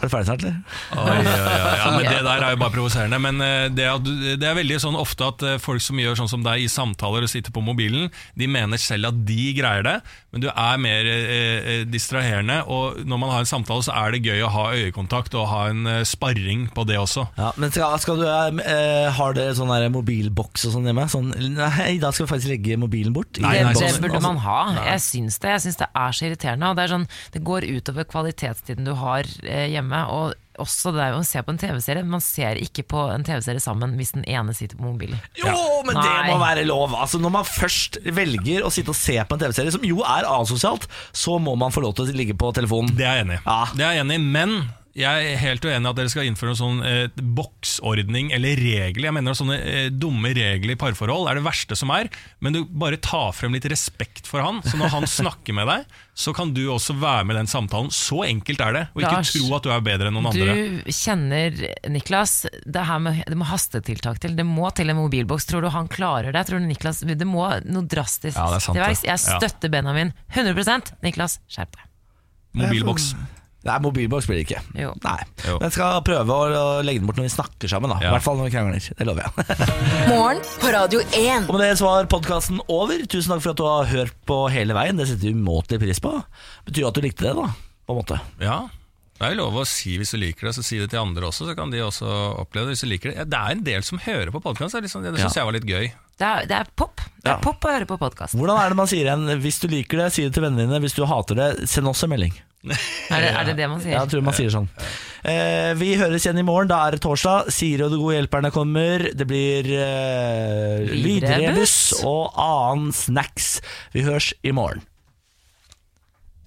Er du ferdig snart, eller? Oi, ja, ja, ja, men Det der er jo bare provoserende. Men eh, det, er, det er veldig sånn ofte at eh, folk som gjør sånn som deg i samtaler og sitter på mobilen, de mener selv at de greier det, men du er mer eh, eh, distraherende. Og når man har en samtale, så er det gøy å ha øyekontakt og ha en eh, sparring på det også. Ja, men skal, skal du eh, Har dere sånn der mobilboks og sånn hjemme? Sånn, nei, da skal vi faktisk legge mobilen bort. Nei, nei, det boksen. burde Altså, man ha. Jeg syns det. Jeg syns det er så irriterende. Og det, er sånn, det går utover kvalitetstiden du har eh, hjemme. Og, også det er jo å se på en TV-serie. Man ser ikke på en TV-serie sammen hvis den ene sitter på mobilen. Jo, men det må være lov. Altså, når man først velger å sitte og se på en TV-serie, som jo er asosialt, så må man få lov til å ligge på telefonen. Det er jeg enig i. Ja. Det er jeg enig i, men jeg er helt uenig i at dere skal innføre en sånn eh, boksordning eller regler. Jeg mener at sånne eh, dumme regler i parforhold er det verste som er, men du bare tar frem litt respekt for han. Så når han snakker med deg, så kan du også være med i den samtalen. Så enkelt er det. Og ikke Lars, tro at du er bedre enn noen andre. Du kjenner Niklas. Det her med, det må hastetiltak til. Det må til en mobilboks. Tror du han klarer det? Tror du Niklas, Det må noe drastisk Ja, det er sant, det. Jeg Ja. støtter Benjamin 100% Niklas, skjerp deg. Mobilboks. Nei, mobilboks blir det ikke. Jo. Nei. Jo. Men jeg skal prøve å legge den bort når vi snakker sammen. da I Ja. hvert fall når vi krangler. Det lover jeg. Morgen på Radio 1. Og med det så var podkasten over. Tusen takk for at du har hørt på hele veien. Det setter vi umåtelig pris på. Betyr jo at du likte det, da. På en måte. Ja. Det er jo lov å si hvis du liker det, så si det til andre også, så kan de også oppleve det hvis du liker det. Det er en del som hører på podkast, det, liksom, det syns jeg var litt gøy. Det er, det er pop. Det er Ja. pop å høre på podkast. Hvordan er det man sier igjen? Hvis du liker det, si det til vennene dine. Hvis du hater det, send oss en melding. Er det, er det det man sier? Ja, jeg tror man sier sånn. Eh, vi høres igjen i morgen. Da er det torsdag. Siri og de gode hjelperne kommer. Det blir eh, lydrebuss og annen snacks. Vi høres i morgen.